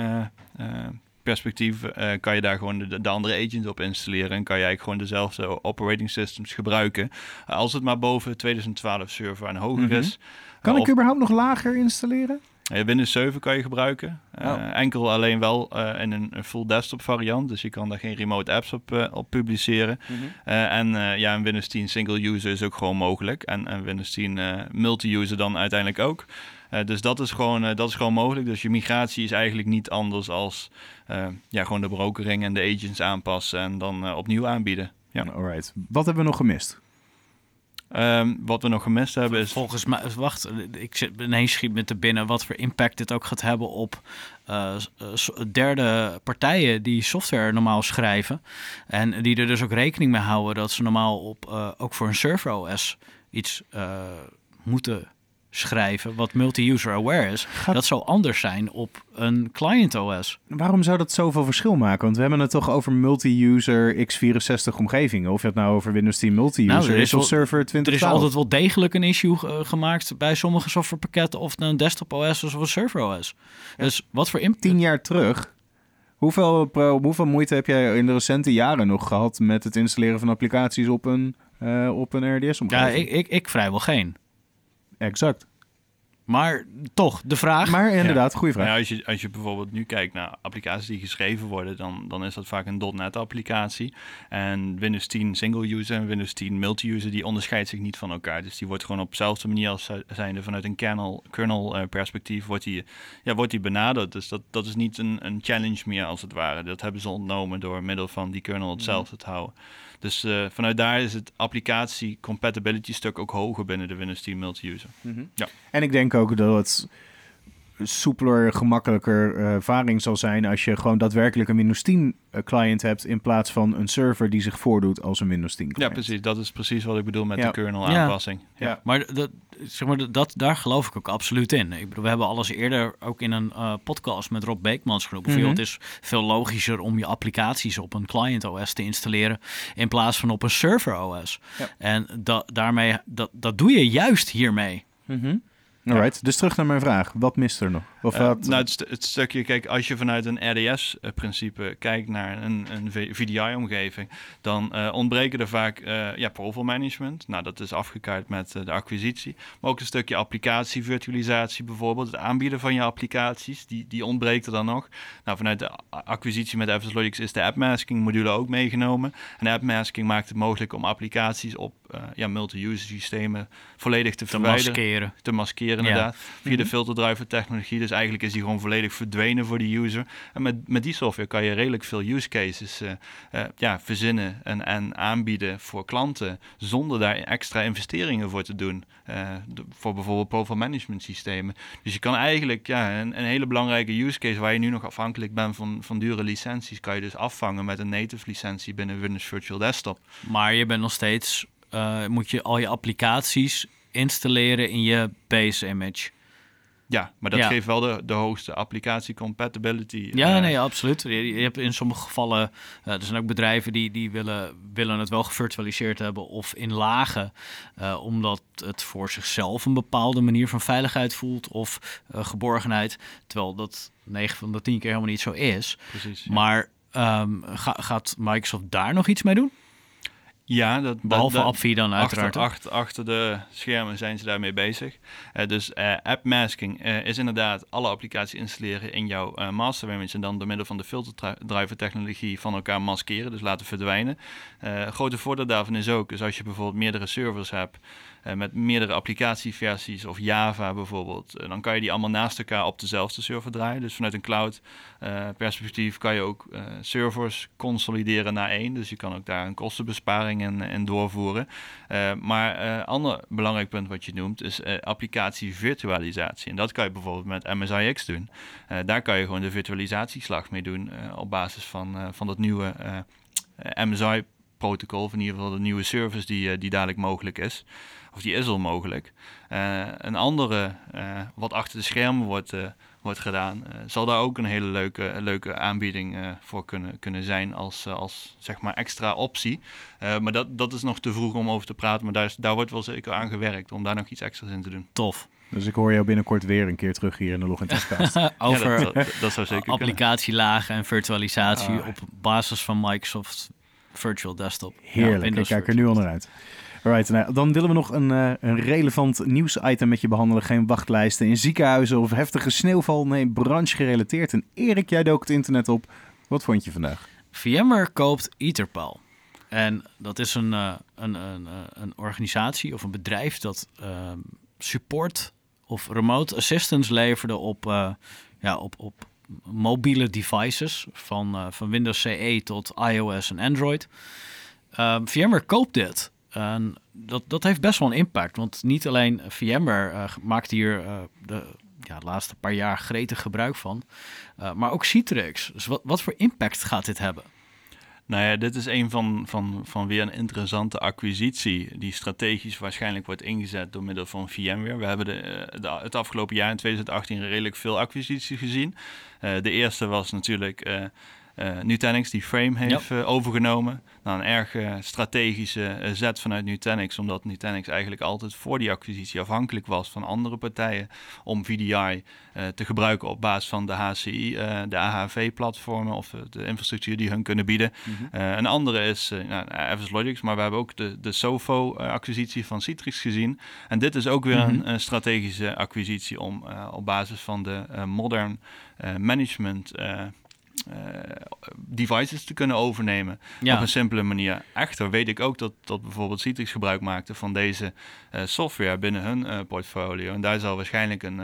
perspectief uh, kan je daar gewoon de, de, andere agent op installeren en kan je eigenlijk gewoon dezelfde operating systems gebruiken. Uh, als het maar boven 2012 server en hoger mm-hmm. is. Kan uh, ik überhaupt nog lager installeren? Windows 7 kan je gebruiken. Oh. Enkel alleen wel in een, een, full desktop variant. Dus je kan daar geen remote apps op, op publiceren. Mm-hmm. en ja, een Windows 10 single user is ook gewoon mogelijk. En, en Windows 10 multi-user dan uiteindelijk ook. Uh, dus dat is, gewoon, uh, dat is gewoon mogelijk. Dus je migratie is eigenlijk niet anders als uh, ja, gewoon de brokering en de agents aanpassen en dan opnieuw aanbieden. Ja. Alright. Wat hebben we nog gemist? Um, wat we nog gemist hebben is... Volgens mij, wacht, ik zit ineens schiet me te binnen wat voor impact dit ook gaat hebben op uh, derde partijen die software normaal schrijven. En die er dus ook rekening mee houden dat ze normaal op, uh, ook voor een server OS iets uh, moeten schrijven wat multi-user aware is, Gaat... dat zal anders zijn op een client OS. Waarom zou dat zoveel verschil maken? Want we hebben het toch over multi-user x64 omgevingen. Of je het nou over Windows 10 multi-user nou, is, of server 20. Er is altijd wel degelijk een issue uh, gemaakt bij sommige softwarepakketten of een desktop OS of een server OS. Ja. Dus wat voor impact? Tien jaar terug. Hoeveel, hoeveel moeite heb jij in de recente jaren nog gehad met het installeren van applicaties op een, uh, op een RDS-omgeving? Ja, ik, ik, ik vrijwel geen. Exact. Maar toch, de vraag. Maar inderdaad, goede vraag. Nou ja, als, je, als je bijvoorbeeld nu kijkt naar applicaties die geschreven worden, dan, dan is dat vaak een .NET applicatie. En Windows 10 single user en Windows 10 multi-user, die onderscheidt zich niet van elkaar. Dus die wordt gewoon op dezelfde manier als zijnde vanuit een kernel, kernel uh, perspectief wordt die, ja, wordt die benaderd. Dus dat, dat is niet een, een challenge meer als het ware. Dat hebben ze ontnomen door middel van die kernel hetzelfde te houden. Dus uh, vanuit daar is het applicatie compatibility stuk ook hoger binnen de Windows 10 multi-user. Mm -hmm. ja. En ik denk ook dat het soepeler, gemakkelijker uh, ervaring zal zijn als je gewoon daadwerkelijk een Windows 10 uh, client hebt in plaats van een server die zich voordoet als een Windows 10 client. Ja, precies. Dat is precies wat ik bedoel met ja. de kernel aanpassing. Ja, ja. maar, dat, zeg maar dat, daar geloof ik ook absoluut in. Ik bedoel, we hebben alles eerder ook in een uh, podcast met Rob Beekmans genoemd. Mm -hmm. Het is veel logischer om je applicaties op een client OS te installeren in plaats van op een server OS. Ja. En da daarmee, dat, dat doe je juist hiermee. Mm -hmm. Alright, dus terug naar mijn vraag. Wat mist er nog? Of uh, wat... Nou, het, het, stukje, kijk, als je vanuit een RDS-principe kijkt naar een, een VDI-omgeving, dan uh, ontbreken er vaak uh, ja, profile management. Nou, dat is afgekaart met de acquisitie. Maar ook een stukje applicatie-virtualisatie bijvoorbeeld. Het aanbieden van je applicaties, die, die ontbreekt er dan nog. Nou, vanuit de acquisitie met FS Logics is de app-masking module ook meegenomen. En app-masking maakt het mogelijk om applicaties op ja, multi-user systemen volledig te, te verwijderen. Maskeren. Te maskeren. Inderdaad. Via mm -hmm. de filterdriver technologie. Dus eigenlijk is die gewoon volledig verdwenen voor de user. En met, met die software kan je redelijk veel use cases uh, uh, ja, verzinnen en, en aanbieden voor klanten. Zonder daar extra investeringen voor te doen. Uh, de, voor bijvoorbeeld profile management systemen. Dus je kan eigenlijk ja, een, een, hele belangrijke use case waar je nu nog afhankelijk bent van, van dure licenties. Kan je dus afvangen met een native licentie binnen Windows Virtual Desktop. Maar je bent nog steeds, moet je al je applicaties installeren in je base image. Ja, maar dat ja. geeft wel de, de hoogste applicatie compatibility. Ja, uh, nee, absoluut. Je, je, hebt in sommige gevallen, uh, er zijn ook bedrijven die, die willen, willen het wel gevirtualiseerd hebben of in lagen, uh, omdat het voor zichzelf een bepaalde manier van veiligheid voelt of geborgenheid. Terwijl dat 9 van de 10 keer helemaal niet zo is. Precies. Ja. Maar um, ga, gaat Microsoft daar nog iets mee doen? Ja, dat, behalve dat, dan uiteraard. Achter, achter, achter, de schermen zijn ze daarmee bezig. Uh, dus uh, app masking uh, is inderdaad alle applicaties installeren in jouw master image en dan door middel van de filterdriver technologie van elkaar maskeren, dus laten verdwijnen. grote voordeel daarvan is ook, is als je bijvoorbeeld meerdere servers hebt met meerdere applicatieversies of Java bijvoorbeeld, dan kan je die allemaal naast elkaar op dezelfde server draaien. Dus vanuit een cloud perspectief kan je ook servers consolideren naar één. Dus je kan ook daar een kostenbesparing in doorvoeren. maar een ander belangrijk punt wat je noemt is applicatievirtualisatie. En dat kan je bijvoorbeeld met MSIX doen. daar kan je gewoon de virtualisatieslag mee doen op basis van, van dat nieuwe MSI protocol, of in ieder geval de nieuwe service die, die dadelijk mogelijk is of die is al mogelijk. Uh, een andere, uh, wat achter de schermen wordt, uh, wordt gedaan, zal daar ook een hele leuke, leuke aanbieding voor kunnen, kunnen zijn als, als zeg maar extra optie. maar dat, dat is nog te vroeg om over te praten, maar daar, is, daar wordt wel zeker aan gewerkt om daar nog iets extra's in te doen. Tof. Dus ik hoor jou binnenkort weer een keer terug hier in de Login over ja, dat, dat, dat, zou zeker applicatielagen en virtualisatie ah. op basis van Microsoft Virtual Desktop. Heerlijk, ja, ik kijk er nu al naar uit. Right, nou, dan willen we nog een, uh, een relevant nieuwsitem met je behandelen. Geen wachtlijsten in ziekenhuizen of heftige sneeuwval. Nee, branchegerelateerd. En Erik, jij dook het internet op. Wat vond je vandaag? VMware koopt Etherpal. En dat is een, uh, een, een, een, organisatie of een bedrijf dat uh, support of remote assistance leverde op, ja, op, op mobiele devices. Van, van Windows CE tot iOS en Android. VMware koopt dit. En dat, dat heeft best wel een impact. Want niet alleen VMware uh, maakt hier uh, de, ja, laatste paar jaar gretig gebruik van. Uh, maar ook Citrix. Dus wat, wat voor impact gaat dit hebben? Nou ja, dit is een van, van, van weer een interessante acquisitie die strategisch waarschijnlijk wordt ingezet door middel van VMware. We hebben de, de het afgelopen jaar in 2018 redelijk veel acquisities gezien. De eerste was natuurlijk uh, Nutanix die Frame heeft uh, overgenomen. Nou, een erg uh, strategische zet vanuit Nutanix, omdat Nutanix eigenlijk altijd voor die acquisitie afhankelijk was van andere partijen om VDI te gebruiken op basis van de HCI, de AHV-platformen of de infrastructuur die hun kunnen bieden. Mhm. een andere is nou, Avis Logics, maar we hebben ook de, de SOFO-acquisitie van Citrix gezien. En dit is ook weer mhm. een, een, strategische acquisitie om op basis van de modern management devices te kunnen overnemen op een simpele manier. Echter weet ik ook dat, dat bijvoorbeeld Citrix gebruik maakte van deze uh, software binnen hun uh, portfolio. En daar zal waarschijnlijk een,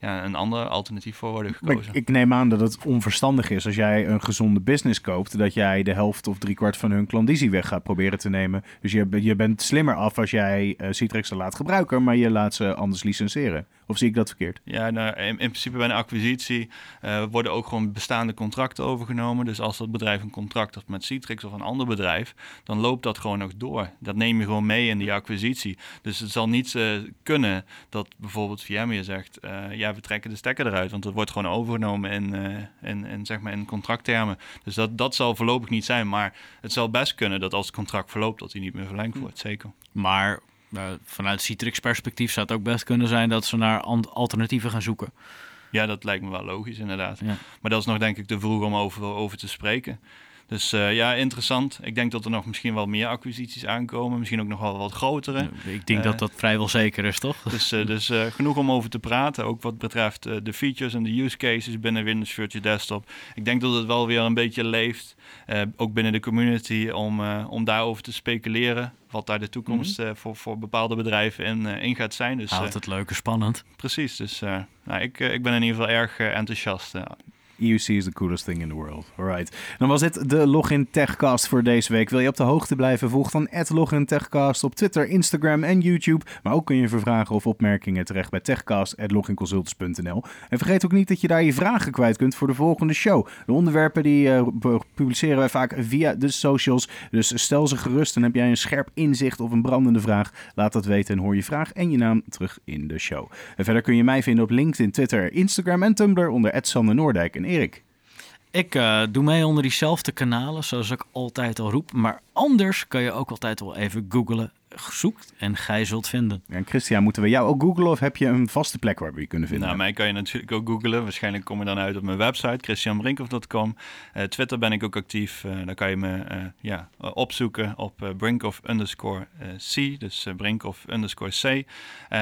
ja, een ander alternatief voor worden gekozen. Ik, ik, neem aan dat het onverstandig is als jij een gezonde business koopt, dat jij de helft of driekwart van hun klandizie weg gaat proberen te nemen. Dus je, je bent slimmer af als jij Citrix er laat gebruiken, maar je laat ze anders licenseren. Of zie ik dat verkeerd? Ja, nou, in, in, principe bij een acquisitie uh, worden ook gewoon bestaande contracten overgenomen. Dus als dat bedrijf een contract heeft met Citrix of een ander bedrijf, dan loopt dat gewoon nog door. Dat neem je gewoon mee in die acquisitie. Dus het zal niet uh, kunnen dat bijvoorbeeld VMware zegt, uh, ja, we trekken de stekker eruit, want het wordt gewoon overgenomen in, in, in, zeg maar in contracttermen. Dus dat, dat zal voorlopig niet zijn, maar het zal best kunnen dat als het contract verloopt, dat hij niet meer verlengd hm. wordt, zeker. Maar nou, vanuit Citrix perspectief zou het ook best kunnen zijn dat ze naar alternatieven gaan zoeken. Ja, dat lijkt me wel logisch inderdaad. Maar dat is nog denk ik te vroeg om over, over te spreken. Dus uh, ja, interessant. Ik denk dat er nog misschien wel meer acquisities aankomen. Misschien ook nog wel wat grotere. Ik denk uh, dat dat vrijwel zeker is, toch? Dus, uh, dus genoeg om over te praten. Ook wat betreft de features en de use cases binnen Windows Virtual Desktop. Ik denk dat het wel weer een beetje leeft. ook binnen de community om, om daarover te speculeren. Wat daar de toekomst mm -hmm. voor, voor bepaalde bedrijven in, in gaat zijn. Dus, Altijd leuk en spannend. Precies. Dus nou, ik, ik ben in ieder geval erg enthousiast EUC is the coolest thing in the world. Alright. Dan was dit de Login Techcast voor deze week. Wil je op de hoogte blijven? Volg dan Login Techcast op Twitter, Instagram en YouTube. Maar ook kun je voor vragen of opmerkingen terecht bij techcast.loginconsultants.nl. En vergeet ook niet dat je daar je vragen kwijt kunt voor de volgende show. De onderwerpen die uh, publiceren wij vaak via de socials. Dus stel ze gerust en heb jij een scherp inzicht of een brandende vraag. Laat dat weten en hoor je vraag en je naam terug in de show. En verder kun je mij vinden op LinkedIn, Twitter, Instagram en Tumblr onder Sander Noordijk. Erik? Ik uh, doe mee onder diezelfde kanalen, zoals ik altijd al roep. Maar anders kan je ook altijd wel even googlen, zoekt en gij zult vinden. Ja, en Christian, moeten we jou ook googlen of heb je een vaste plek waar we je kunnen vinden? Nou, mij kan je natuurlijk ook googlen. Waarschijnlijk kom je dan uit op mijn website, christianbrinkhoff.com. Uh, Twitter ben ik ook actief. Uh, daar kan je me uh, ja, opzoeken op brinkhoff underscore C, dus brinkhoff underscore C.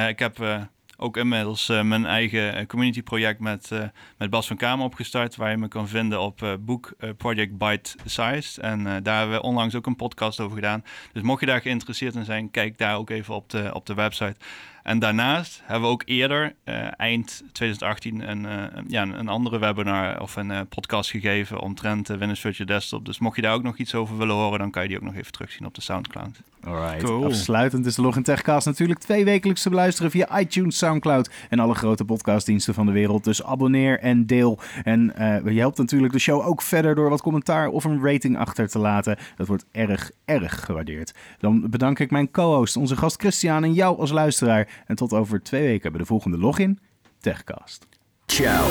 ik heb ook inmiddels uh, mijn eigen eh, community project met, uh, met Bas van Kamer opgestart. Waar je me kan vinden op boek Project Bite Size. En daar hebben we onlangs ook een podcast over gedaan. Dus mocht je daar geïnteresseerd in zijn, kijk daar ook even op de, op de website. En daarnaast hebben we ook eerder, eind 2018, een, ja, een andere webinar of een podcast gegeven omtrent Windows Virtual Desktop. Dus mocht je daar ook nog iets over willen horen, dan kan je die ook nog even terugzien op de Soundcloud. Alright. Cool. Afsluitend is de Login Techcast natuurlijk twee wekelijks te beluisteren via iTunes, Soundcloud en alle grote podcastdiensten van de wereld. Dus abonneer en deel. En uh, je helpt natuurlijk de show ook verder door wat commentaar of een rating achter te laten. Dat wordt erg, erg gewaardeerd. Dan bedank ik mijn co-host, onze gast Christian en jou als luisteraar. En tot over twee weken bij de volgende Login Techcast. Ciao.